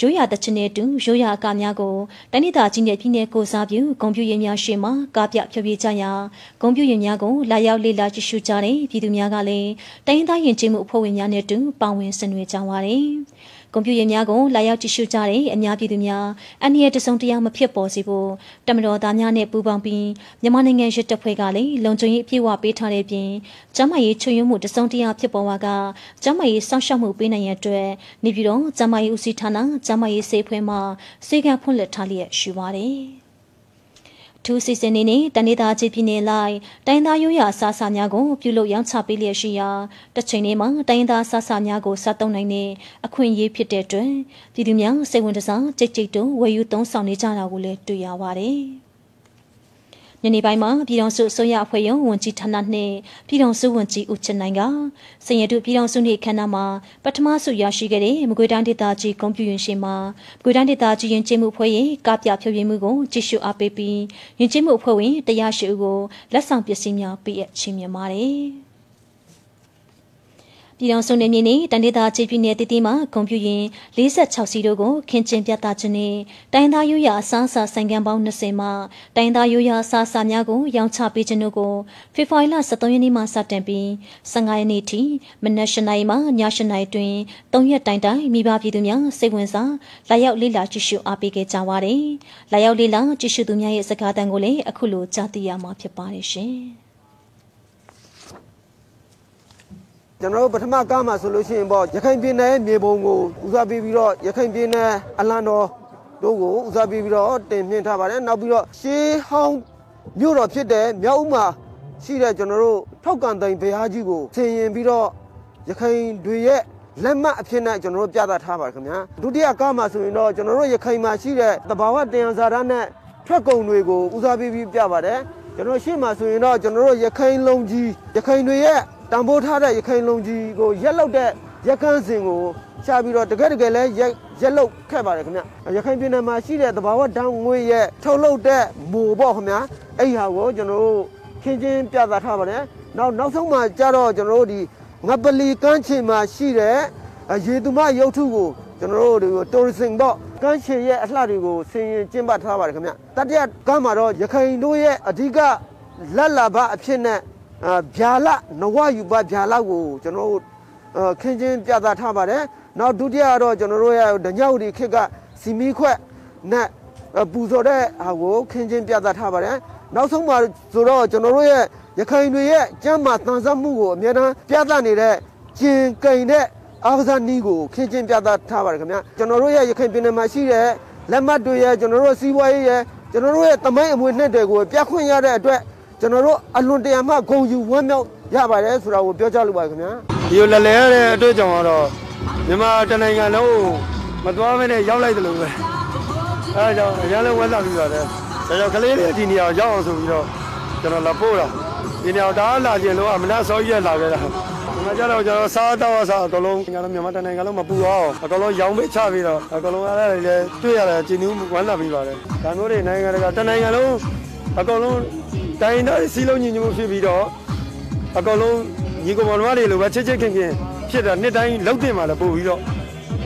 Speaker 3: ရိုးရာတချင်နဲ့တူရိုးရာအကများကိုတိုင်းဒေသကြီးနယ်ပြည်နယ်ကိုစားပြုဂုံပြူရင်များရှေ့မှာကားပြဖြောပြကြရာဂုံပြူရင်များကိုလာရောက်လေ့လာကြည့်ရှုကြတဲ့ပြည်သူများကလည်းတိုင်းရင်းသားယဉ်ကျေးမှုအဖွဲ့ဝင်များနဲ့တူပါဝင်ဆင်နွှဲကြပါတယ်။ ကွန်ပျူတာများကိုလာရောက်ကြည့်ရှုကြတဲ့အများပြည်သူများအန္တရာယ်တစုံတရာမဖြစ်ပေါ်စေဖို့တမတော်သားများနဲ့ပူးပေါင်းပြီးမြန်မာနိုင်ငံရစ်တပ်ဖွဲ့ကလည်းလုံခြုံရေးအပြည့်အဝပေးထားတဲ့ပြင်ကျန်းမာရေးချွတ်ယွမှုတစုံတရာဖြစ်ပေါ်လာကကျန်းမာရေးစောင့်ရှောက်မှုပေးနိုင်ရန်အတွက်နေပြည်တော်ကျန်းမာရေးဦးစီးဌာနကျန်းမာရေးစေဖွဲ့မှစေကံဖွင့်လှစ်ထားလျက်ရှိပါတယ်။ ထူးစီစဉ်နေနဲ့တနေ့သားချင်းပြည်နယ်လိုက်တိုင်းသားရိုးရာအစားအစာများကိုပြုလုပ်ရောင်းချပေးလျက်ရှိရာတစ်ချိန်တည်းမှာတိုင်းသားအစားအစာများကိုစားသုံးနိုင်တဲ့အခွင့်အရေးဖြစ်တဲ့အတွက်ပြည်သူများစိတ်ဝင်စားကြိတ်ကြိတ်တုံဝယ်ယူသုံးဆောင်နေကြတာကိုလည်းတွေ့ရပါတယ်။ ညနေပိုင်းမှာပြည်တော်စုအစိုးရအဖွဲ့ရုံးဝန်ကြီးဌာနနှင့်ပြည်တော်စုဝန်ကြီးဦးချင်နိုင်ကစင်ရတုပြည်တော်စုနှင့်ခန္ဓာမှာပထမဆုရရှိခဲ့တဲ့မကွေးတိုင်းဒေသကြီးကွန်ပျူရင်ရှင်မှာမကွေးတိုင်းဒေသကြီးယဉ်ကျေးမှုအဖွဲ့ရဲ့ကပြဖြိုပြမှုကိုကြည့်ရှုအားပေးပြီးယဉ်ကျေးမှုအဖွဲ့ဝင်တရားရှိဦးကိုလက်ဆောင်ပစ္စည်းများပေးအပ်ချီးမြှင့်ပါတယ်။ ပြည်တော်စုနေမြေနဲ့တန်ဒေတာချေပြည်နယ်တည်တည်မှာကွန်ပျူရင်46စီတို့ကိုခင်းကျင်းပြသခြင်းနဲ့တိုင်းသားရိုးရာအစားအစာဆိုင်ကန်ပေါင်း20မှာတိုင်းသားရိုးရာအစားအစာများကိုရောင်းချပေးခြင်းတို့ကိုဖေဖော်ဝါရီလ23ရက်နေ့မှစတင်ပြီး15ရက်နေ့ထိမနက်၈နာရီမှည၈နာရီတွင်3ရက်တိုင်တိုင်မိဘပြည်သူများစိတ်ဝင်စားလာရောက်လေ့လာကြည့်ရှုအားပေးခဲ့ကြပါတယ်။လာရောက်လေ့လာကြည့်ရှုသူများရဲ့စကားသံကိုလည်းအခုလိုကြားသိရမှာဖြစ်ပါတယ်ရှင်။
Speaker 6: ကျွန်တော်တို့ပထမကားမှာဆိုလို့ရှိရင်ပေါ့ရခိုင်ပြည်နယ်မြေပုံကိုဦးစားပေးပြီးတော့ရခိုင်ပြည်နယ်အလံတော်တို့ကိုဦးစားပေးပြီးတော့တင်မြင့်ထားပါတယ်နောက်ပြီးတော့ရှေးဟောင်းမြို့တော်ဖြစ်တဲ့မြောက်ဦးမှာရှိတဲ့ကျွန်တော်တို့ထောက်ကန်တိုင်ဘုရားကြီးကိုဆင်ရင်ပြီးတော့ရခိုင်တွေရဲ့လက်မှတ်အဖြစ်နဲ့ကျွန်တော်တို့ပြသထားပါတယ်ခင်ဗျာဒုတိယကားမှာဆိုရင်တော့ကျွန်တော်တို့ရခိုင်မှာရှိတဲ့တဘာဝတရားစာရနဲ့ထွက်ကုန်တွေကိုဦးစားပေးပြီးပြပါတယ်ကျွန်တော်ရှေ့မှာဆိုရင်တော့ကျွန်တော်တို့ရခိုင်လုံကြီးရခိုင်တွေရဲ့ တံပိုးထားတဲ့ရခိုင်လုံကြီးကိုရက်လောက်တဲ့ရက်ကန်းစင်ကိုရှာပြီးတော့တကယ်တကယ်လဲရက်ရက်လောက်ခဲ့ပါတယ်ခင်ဗျရခိုင်ပြည်နယ်မှာရှိတဲ့တဘာဝတန်းငွေရဲ့ထုတ်လုပ်တဲ့မိုပေါ့ခင်ဗျအဲ့ဟာကိုကျွန်တော်တို့ခင်းချင်းပြသထားပါတယ်နောက်နောက်ဆုံးမှာကြတော့ကျွန်တော်တို့ဒီငပလီကန်းချင်မှာရှိတဲ့ရေသူမရုပ်ထုကိုကျွန်တော်တို့တိုရစ်စင်တော့ကန်းချင်ရဲ့အလှတွေကိုဆင်ရင်ကျင်းပထားပါတယ်ခင်ဗျတတိယကန်းမှာတော့ရခိုင်တို့ရဲ့အဓိကလက်လာဘအဖြစ်နဲ့ ဗျာလနဝယူပဗျာလကိုကျွန်တော်တို့ခင်းချင်းပြသထားပါတယ်နောက်ဒုတိယကတော့ကျွန်တော်တို့ရဲ့ဒညောက်ဒီခစ်ကစီမီခွက်နဲ့ပူဇော်တဲ့ဟာကိုခင်းချင်းပြသထားပါတယ်နောက်ဆုံးမှာဆိုတော့ကျွန်တော်တို့ရဲ့ရခိုင်တွေရဲ့ကျမ်းမာတန်ဆမှုကိုအများအားပြသနေတဲ့ကျင်ကိန်တဲ့အာဝဇာနီးကိုခင်းချင်းပြသထားပါတယ်ခင်ဗျာကျွန်တော်တို့ရဲ့ရခိုင်ပြည်နယ်မှာရှိတဲ့လက်မှတ်တွေရဲ့ကျွန်တော်တို့စီးပွားရေးရဲ့ကျွန်တော်တို့ရဲ့တမိုင်းအမွေနှစ်တွေကိုပြခွင့်ရတဲ့အတွက် ကျွန်တော်တို့အလွန်တရာမှဂုံယူဝမ်းမြောက်ရပါတယ်ဆိုတာကိုပြောကြားလိုပါတယ်ခင်ဗျာဒီလိုလဲလဲရတဲ့အတွက်ကြောင့်တော့မြန်မာတနိုင်ငံလုံးမသွားမနဲ့ရောက်လိုက်တယ်လို့ပဲအဲဒါကြောင့်အရင်လည်းဝမ်းသာပြီးပါတယ်ဒါကြောင့်ကလေးတွေဒီနေရာရောက်အောင်ဆိုပြီးတော့ကျွန်တော်လာပို့တာဒီနေရာဒါလာခြင်းလို့အမနာစောကြီးရလာခဲ့တာဒီမှာကျတော့ကျွန်တော်စားတော့စားအကုန်လုံးကျွန်တော်မြန်မာတနိုင်ငံလုံးမပူအောင်အကုန်လုံးရောင်းပေးချပြီးတော့အကုန်လုံးအားလည်းတွေ့ရတယ်ကျင်းနှူးဝမ်းသာပြီးပါတယ်ဒါမျိုးတွေနိုင်ငံတကာတနိုင်ငံလုံး အကုန်လုံးတိုင်းသားစီလုံးညီညွတ်မှုဖြစ်ပြီးတော့အကောင်လုံးညီကောင်မောင်တွေလိုပဲချစ်ချစ်ခင်ခင်ဖြစ်တာနှစ်တိုင်းလှုပ်တင်ပါလေပို့ပြီးတော့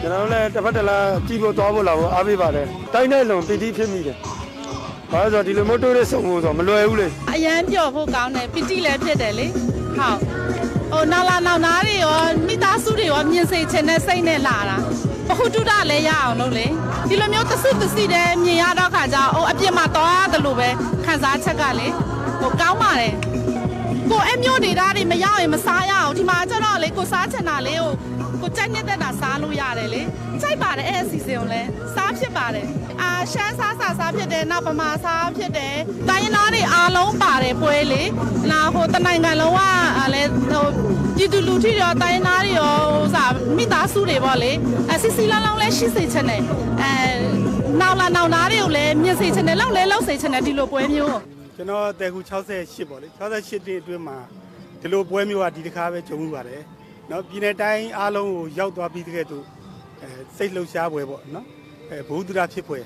Speaker 6: ကျွန်တော်လည်းတစ်ဖက်တစ်လားကြည့်ဖို့သွားဖို့လာဖို့အားပေးပါတယ်တိုင်းတိုင်းလုံးပီတိဖြစ်မိတယ်ဘာလို့ဆိုဒီလိုမို့တိုးရဲဆုံးဖို့ဆိုမလွယ်ဘူးလေ
Speaker 7: အရန်ပျော်ဖို့ကောင်းတယ်ပီတိလည်းဖြစ်တယ်လေဟုတ်ဟိုနောက်လာနောက်နာတွေရောမိသားစုတွေရောမြင်စေချင်တဲ့စိတ်နဲ့လာတာ ဘဟုတုတလည်းရအောင်လို့လေဒီလိုမျိုးတဆုတစီတဲ့မြင်ရတော့ခါကျဟိုအပြစ်မှာတော့ရတယ်လို့ပဲခံစားချက်ကလေဟိုကောင်းပါတယ်ကိုအဲ့မျိုးနေတာတွေမရရင်မစားရအောင်ဒီမှာကျတော့လေကိုစားချင်တာလေဟိုကိုကြိုက်နေတဲ့တာစားလို့ရတယ်လေကြိုက်ပါတယ်အဲ့အ စဉ်ကိုလည်းစားဖြစ်ပါတယ်။အာရှမ်းစားစာစားဖြစ်တယ်နောက်ပမာစားဖြစ်တယ်။တိုင်းရင်းသားတွေအားလုံးပါတယ်ပွဲလေ။နာဟိုတနိုင်ငံလုံးကလည်းဟိုပြည်သူလူထုရောတိုင်းရင်းသားတွေရောဥစားမိသားစုတွေပေါ့လေ။အစစ်စစ်လောင်းလောင်းလည်းရှိစေချင်တယ်။အဲနောက်လာနောက်သားတွေကိုလည်းမြင်စေချင်တယ်လောက်လဲလောက်စေချင်တယ်ဒီလိုပွဲမျိုး။
Speaker 8: ကျွန်တော်တဲခု68ပေါ့လေ။68တိအတွင်းမှာဒီလိုပွဲမျိုးကဒီတစ်ခါပဲကြုံရပါတယ်။နော်ပြည်내တိုင်းအားလုံးကိုရောက်သွားပြီးတဲ့ကဲ့သို့ အဲစိတ်လှုပ်ရှားပွဲပေါ့နော်အဲဘုဒ္ဓရာဖြစ်ပွဲ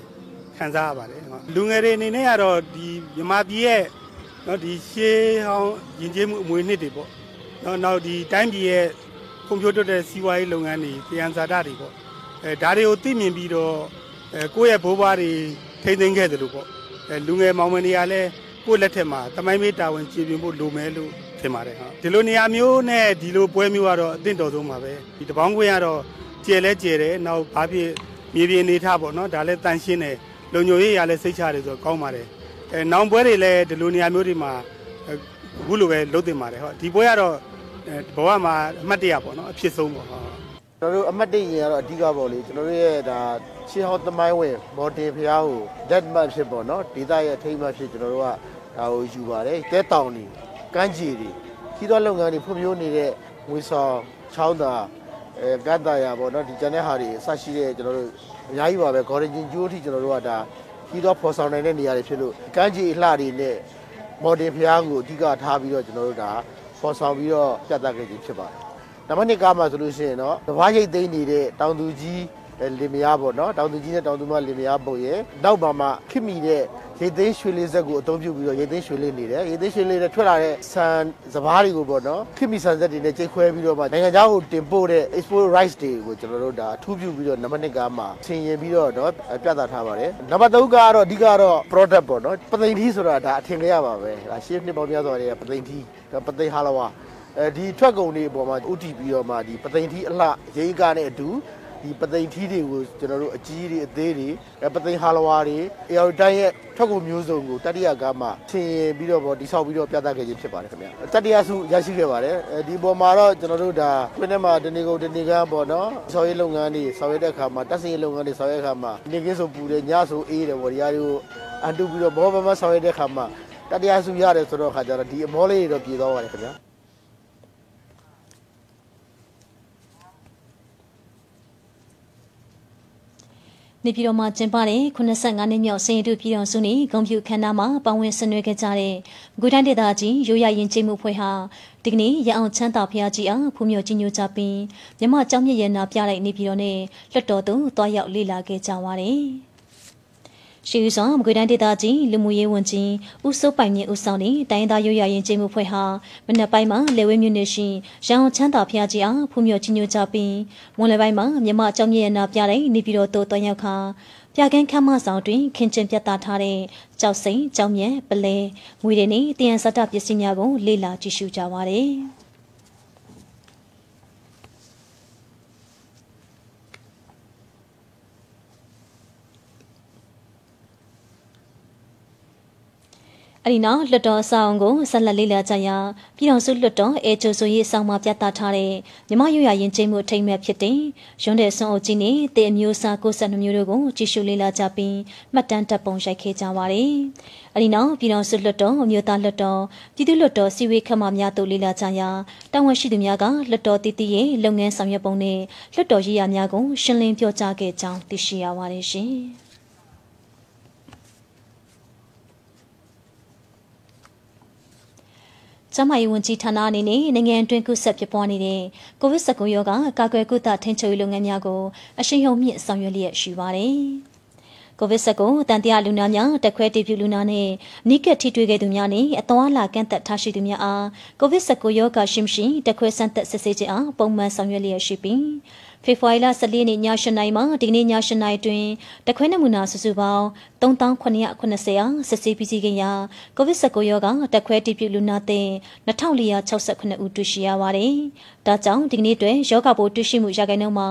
Speaker 8: ခံစားရပါတယ်လူငယ်တွေအနေနဲ့ကတော့ဒီမြမပြည်ရဲ့နော်ဒီရှေးဟောင်းယဉ်ကျေးမှုအမွေနှစ်တွေပေါ့နော်နောက်ဒီတိုင်းပြည်ရဲ့ကွန်ပျူတာတဲ့စီးပွားရေးလုပ်ငန်းတွေပြန်စာတာတွေပေါ့အဲဒါတွေကိုသိမြင်ပြီးတော့အဲကိုယ့်ရဲ့ဘိုးဘွားတွေထိမ့်သိမ်းခဲ့တယ်လို့ပေါ့အဲလူငယ်မောင်မတွေကလည်းကိုယ့်လက်ထက်မှာတမိုင်းမေးတာဝန်ကျေပြင်းဖို့လိုမယ်လို့ထင်ပါတယ်ဟာဒီလိုနေရာမျိုးနဲ့ဒီလိုပွဲမျိုးကတော့အသင့်တော်ဆုံးပါပဲဒီတပေါင်းခွင့်ကတော့ ကျယ်လဲကျယ်တယ်နောက်ဘာဖြစ်မြေပြင်နေထားပေါ့နော်ဒါလည်းတန်ရှင်းတယ်လုံညိုရေးရလဲစိတ်ချတယ်ဆိုတော့ကောင်းပါတယ်အဲနောင်ပွဲတွေလည်းဒီလိုနေရာမျိုးတွေမှာအခုလိုပဲလုပ်တင်ပါတယ်ဟုတ်ဒီပွဲကတော့ဘဝမှာအမှတ်တရပေါ့နော်အဖြစ်ဆုံးပေါ့ဟုတ်
Speaker 9: ကျွန်တော်တို့အမတ်တိရင်ကတော့အဓိကပေါ့လေကျွန်တော်တို့ရဲ့ဒါရှေးဟောင်းသမိုင်းဝင်မော်ဒယ်ဖျားကို dead map ဖြစ်ပေါ့နော်ဒေသရဲ့အထိမ်းအမှတ်ဖြစ်ကျွန်တော်တို့ကဒါကိုယူပါတယ်တဲတောင်တွေကမ်းခြေတွေခီးသောလုပ်ငန်းတွေဖွံ့ဖြိုးနေတဲ့ငွေဆောင်ချောင်းသာ အဲကတ်တာရပေါ့နော်ဒီကျန်တဲ့ဟာတွေအဆရှိတဲ့ကျွန်တော်တို့အများကြီးပါပဲ Gorigin ကျိုးအထိကျွန်တော်တို့ကဒါခီးသောဖော်ဆောင်နိုင်တဲ့နေရာတွေဖြစ်လို့ကမ်းခြေအလှတွေနဲ့မော်ဒယ်ဖျားကိုအဓိကထားပြီးတော့ကျွန်တော်တို့ဒါဖော်ဆောင်ပြီးတော့ပြသခဲ့ခြင်းဖြစ်ပါတယ်နံပါတ်1ကားမှာဆိုလို့ရှိရင်တော့တဘာရိတ်သိမ်းနေတဲ့တောင်သူကြီးလင်မယားပေါ့နော်တောင်သူကြီးနဲ့တောင်သူမလင်မယားပုံရဲ့နောက်ပါမှခစ်မီတဲ့ ရိတ်သိမ်းရွှေလေးဆက်ကိုအသုံးပြုပြီးတော့ရိတ်သိမ်းရွှေလေးနေတယ်ရိတ်သိမ်းရွှေလေးနဲ့ထွက်လာတဲ့ဆန်စပားတွေကိုပေါ့နော်ခစ်မီဆန်ဆက်တွေနဲ့ကြိတ်ခွဲပြီးတော့မှနိုင်ငံခြားကိုတင်ပို့တဲ့ export rice တွေကိုကျွန်တော်တို့ဒါအထူးပြုပြီးတော့နံပါတ်1ကားမှာဆင်ရင်ပြီးတော့တော့ပြသထားပါတယ်နံပါတ်3ကားကတော့အဓိကတော့ product ပေါ့နော်ပသိမ်ထီးဆိုတာဒါအထင်ကြီးရပါပဲဒါရှေ့နှစ်ပေါင်းများစွာတွေကပသိမ်ထီးပသိမ်ဟာလဝါအဲဒီထွက်ကုန်တွေအပေါ်မှာဥတီပြီးတော့မှဒီပသိမ်ထီးအလှရိတ်ကားနဲ့အတူ ဒီပသိမ်ထီးတွေကိုကျွန်တော်တို့အကြီးတွေအသေးတွေပသိမ်ဟာလဝါတွေအေယော်တိုင်းရဲ့ထွက်ကုန်မျိုးစုံကိုတတိယကားမှာဆင်ရင်ပြီးတော့ဗောတိဆောက်ပြီးတော့ပြသခဲ့ခြင်းဖြစ်ပါတယ်ခင်ဗျတတိယဆုရရှိခဲ့ပါတယ်ဒီပေါ်မှာတော့ကျွန်တော်တို့ဒါခွင်းထဲမှာတနေကုန်တနေကန်းပေါ့နော်ဆောက်ရေးလုပ်ငန်းတွေဆောက်ရေးတဲ့အခါမှာတက်စရေးလုပ်ငန်းတွေဆောက်ရေးအခါမှာနေကင်းဆိုပူတယ်ညဆိုအေးတယ်ဗောဒီဟာတွေကိုအန်တူပြီးတော့ဘောဘမဆောက်ရေးတဲ့အခါမှာတတိယဆုရတယ်ဆိုတော့ခါကျတော့ဒီအမောလေးတွေတော့ပြည်သွားပါတယ်ခင်ဗျာ
Speaker 3: နေပြည်တော်မှာကျင်းပတဲ့85နှစ်မြောက်စင်ရတုပြည်တော်စုနေဂုံပြူခန္ဓာမှာပဝင်ဆင်နွှဲခဲ့ကြတဲ့ဂူတိုင်းဒေသကြီးရိုးရရင်ကျိမှုဖွဲ့ဟာဒီကနေ့ရအောင်ချမ်းသာဖျားကြီးအားဖူးမြော်ကြီးညိုကြပြီးမြမကျောင်းမြရနာပြလိုက်နေပြည်တော်နဲ့လွတ်တော်သို့တွားရောက်လေ့လာခဲ့ကြပါတယ်။ ရှိဦးဆောင်မကွေတိုင်းဒေသကြီးလူမှုရေးဝန်ကြီးဦးစိုးပိုင်မြင့်ဦးဆောင်တဲ့တိုင်းသားရိုးရရင်ကျင်းမှုဖွဲ့ဟာမနက်ပိုင်းမှာလေဝဲမြို့နယ်ရှိရန်အောင်ချမ်းသာဖျားကြီးအားဖူးမြော်ကြီးညိုကြပြီးမွန်လယ်ပိုင်းမှာမြမအကြောင်းမြင့်ရနာပြတဲ့နေပြည်တော်သို့တွားရောက်ခါပြကန်းခမ်းမဆောင်တွင်ခင်ကျင်ပြတ်သားထားတဲ့ကြောက်စိန်ကြောင်မြဲပလဲငွေတွေနဲ့တယံစတပစ္စည်းများကိုလေ့လာကြည့်ရှုကြပါရစေ။ အဲ့ဒီနောက်လွတ်တော်ဆောင်ကိုဆက်လက်လေးလာကြရာပြည်တော်စုလွတ်တော်အဲကျိုဆိုရေးဆောင်မှာပြသထားတဲ့မြမရွရရင်ချင်းမှုအထိမ်းမဲ့ဖြစ်တဲ့ရွန်းတဲ့ဆွန်အုပ်ကြီးနဲ့တေအမျိုးစား62မျိုးတို့ကိုကြည့်ရှုလေးလာကြပြီးမှတ်တမ်းတပ်ပုံရိုက်ခဲ့ကြပါတယ်။အဲ့ဒီနောက်ပြည်တော်စုလွတ်တော်အမျိုးသားလွတ်တော်ပြည်သူ့လွတ်တော်စီဝေးခမများတို့လေးလာကြရာတာဝန်ရှိသူများကလွတ်တော်တည်တည်ရဲ့လုပ်ငန်းဆောင်ရွက်ပုံနဲ့လွတ်တော်ရည်ရများကိုရှင်းလင်းပြောကြားခဲ့ကြောင်းသိရှိရပါတယ်ရှင်။ ကျမရေးဝန်ကြီးဌာနအနေနဲ့နိုင်ငံအတွင်းကူးစက်ဖြစ်ပွားနေတဲ့ကိုဗစ် -19 ရောဂါကာကွယ်ကုသထိန်းချုပ်ရေးလုပ်ငန်းများကိုအရှိန်ဟုန်မြင့်ဆောင်ရွက်လျက်ရှိပါတယ်။ကိုဗစ် -19 တန်တရားလူနာများတက်ခွဲတည်ပြုလူနာနဲ့နိကက်ထိတွေ့ခဲ့သူများနဲ့အသွားလာကန့်သက်ထားရှိသူများအားကိုဗစ် -19 ရောဂါရှိမရှိတက်ခွဲစမ်းသပ်စစ်ဆေးခြင်းအားပုံမှန်ဆောင်ရွက်လျက်ရှိပြီး ဖေဖော်ဝါရီလ14ရက်နေ့ည8:00နာရီမှဒီကနေ့ည8:00နာရီတွင်တခွဲနမူနာစုစုပေါင်း3980အားစစ်ဆေးပြီးစီးခင်ရာကိုဗစ် -19 ရောဂါတက်ခွဲတည်ပြုလူနာသင်2468ဦးတွေ့ရှိရပါတယ်။ဒါကြောင့်ဒီကနေ့တွင်ယောဂပိုးတွေ့ရှိမှုရာခိုင်နှုန်းမှာ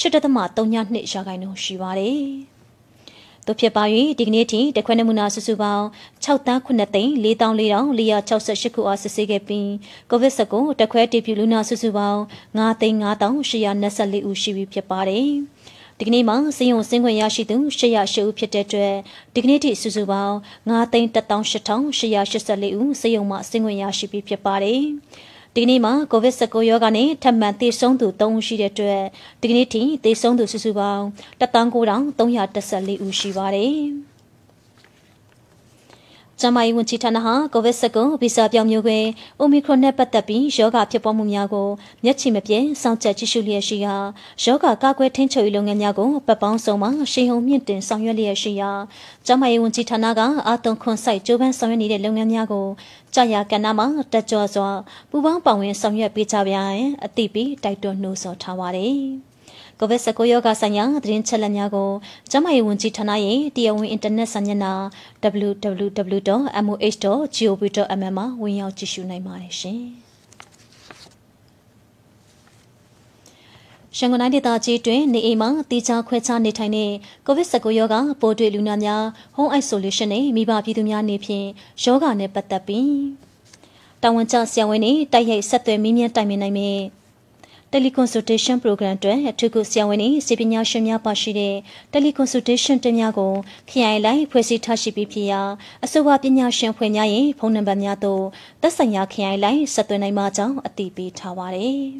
Speaker 3: 8.32ရာခိုင်နှုန်းရှိပါတယ်။ တို့ဖြစ်ပါ၍ဒီကနေ့ထိတခွဲနမူနာစုစုပေါင်း6တန်း9သိန်း4468ခုအားစစ်ဆေးခဲ့ပြီးကိုဗစ် -19 တခွဲတည်ပြုလူနာစုစုပေါင်း9သိန်း9824ဦးရှိပြီဖြစ်ပါတယ်။ဒီကနေ့မှာစည်ရုံစင်းခွင့်ရရှိသူ808ဦးဖြစ်တဲ့အတွက်ဒီကနေ့ထိစုစုပေါင်း9,18884ဦးစည်ရုံမှစင်းခွင့်ရရှိပြီဖြစ်ပါတယ်။ ဒီကနေ့မှာကိုဗစ် -19 ရောဂါနဲ့ထပ်မံသေဆုံးသူ3ဦးရှိတဲ့အတွက်ဒီကနေ့ထိသေဆုံးသူစုစုပေါင်း19314ဦးရှိပါတယ်။ ကျမကြီးဝန်ကြီးဌာနဟာကိုဗစ် -19 ဗီဇပြောင်းမျိုးကွယ်အိုမီခရွန်နဲ့ပတ်သက်ပြီးယောဂဖြစ်ပွားမှုများကိုမျက်ခြေမပြတ်စောင့်ကြပ်ကြည့်ရှုလျက်ရှိရာယောဂကာကွယ်ထိန်းချုပ်ရေးလုပ်ငန်းများကိုပတ်ပေါင်းစုံမှရှေးဟုန်မြင့်တင်ဆောင်ရွက်လျက်ရှိရာကျမကြီးဝန်ကြီးဌာနကအာတုံခွန်ဆိုင်ကြိုးပမ်းဆောင်ရွက်နေတဲ့လုပ်ငန်းများကိုကြာရကဏ္ဍမှာတက်ကြွစွာပူပေါင်းပါဝင်ဆောင်ရွက်ပေးကြပါရန်အသိပေးတိုက်တွန်းနှိုးဆော်ထားပါတယ်။ ကိုဗစ်19 ရောဂါဆိုင်ရာသတင်းချက်လက်များကိုကျန်းမာရေးဝန်ကြီးဌာနရဲ့တရားဝင်အင်တာနက်စာမျက်နှာ www.moh.gov.mm မှာဝင်ရောက်ကြည့်ရှုနိုင်ပါတယ်ရှင်။ရန်ကုန်တိုင်းဒေသကြီးတွင်နေအိမ်မှာတီချာခွဲခြားနေထိုင်တဲ့ COVID-19 ရောဂါပိုးတွေ့လူနာများ Home Isolation နဲ့မိဘပြည်သူများနေဖြင့်ရောဂါနဲ့ပတ်သက်ပြီးတာဝန်ကျဆရာဝန်တွေတိုက်ရိုက်ဆက်သွယ်မိမြန်းတိုင်ပင်နိုင်မယ် Teleconsultation Program အတွက်အထူးကုဆရာဝန်တွေစေပညာရှင်များပါရှိတဲ့ Teleconsultation တင်များကိုခရိုင်လိုက်ဖွဲ့စည်းထားရှိပြီးဖြစ်ရာအဆိုပါပညာရှင်ဖွဲ့များရဲ့ဖုန်းနံပါတ်များသို့သက်ဆိုင်ရာခရိုင်လိုက်ဆက်သွယ်နိုင်မှာကြောင်းအသိပေးထားပါတယ်။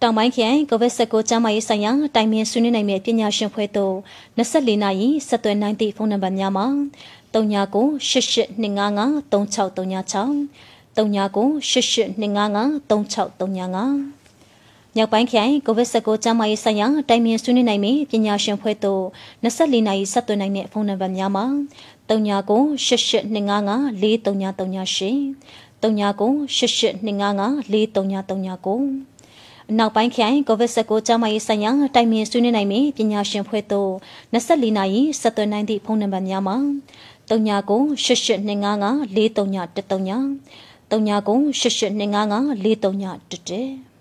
Speaker 3: တောင်ပိုင်းခရိုင်ကိုဗစ်19ကျန်းမာရေးဆိုင်ရာတိုင်ပင်ဆွေးနွေးနိုင်မယ့်ပညာရှင်ဖွဲ့သို့24နာရီဆက်သွယ်နိုင်သည့်ဖုန်းနံပါတ်များမှာ39 8825536336 39 8825536335မြောက်ပိုင်းခရိုင်ကိုဗစ် 19 ကျန်းမာရေးဆိုင်ရာတိုင်ပင်ဆွေးနွေးနိုင်မယ့်ပညာရှင်ဖွဲ့သို့24နာရီဆက်သွယ်နိုင်တဲ့ဖုန်းနံပါတ်များမှာ39 8825533338 39 8825533339အနောက်ပိုင်းခရိုင်ကိုဗစ် 19 ကျန်းမာရေးဆိုင်ရာတိုင်ပင်ဆွေးနွေးနိုင်မယ့်ပညာရှင်ဖွဲ့သို့24နာရီဆက်သွယ်နိုင်သည့်ဖုန်းနံပါတ်များမှာ39 8825533339 3988255333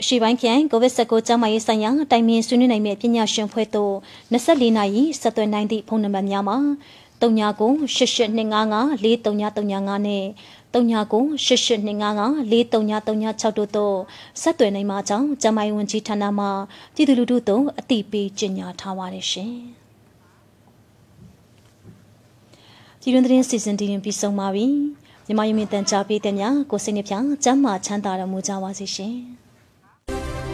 Speaker 3: အရှိပိုင်းခရိုင်ကိုဗစ် 19 ကျန်းမာရေးဆိုင်ရာတိုင်ပင်ဆွေးနွေးနိုင်မယ့်ပညာရှင်ဖွဲ့သို့24နာရီဆက်သွယ်နိုင်သည့်ဖုန်းနံပါတ်များမှာ39 8825533335နဲ့399882554336တို့သို့ဆက်သွယ်နိုင်မှာကြောင်းကျမယဝန်ကြီးဌာနမှပြည်သူလူထုသို့အသိပေးကြေညာထားပါတယ်ရှင်။ ပြည်တွင်းသတင်းစီစဉ်တင်ပြီးဆုံးပါပြီ။မြန်မာယမင်တန်ကြားပေးတဲ့များကိုစိတ်နှပြချမ်းမာချမ်းသာတော်မူကြပါစေရှင်။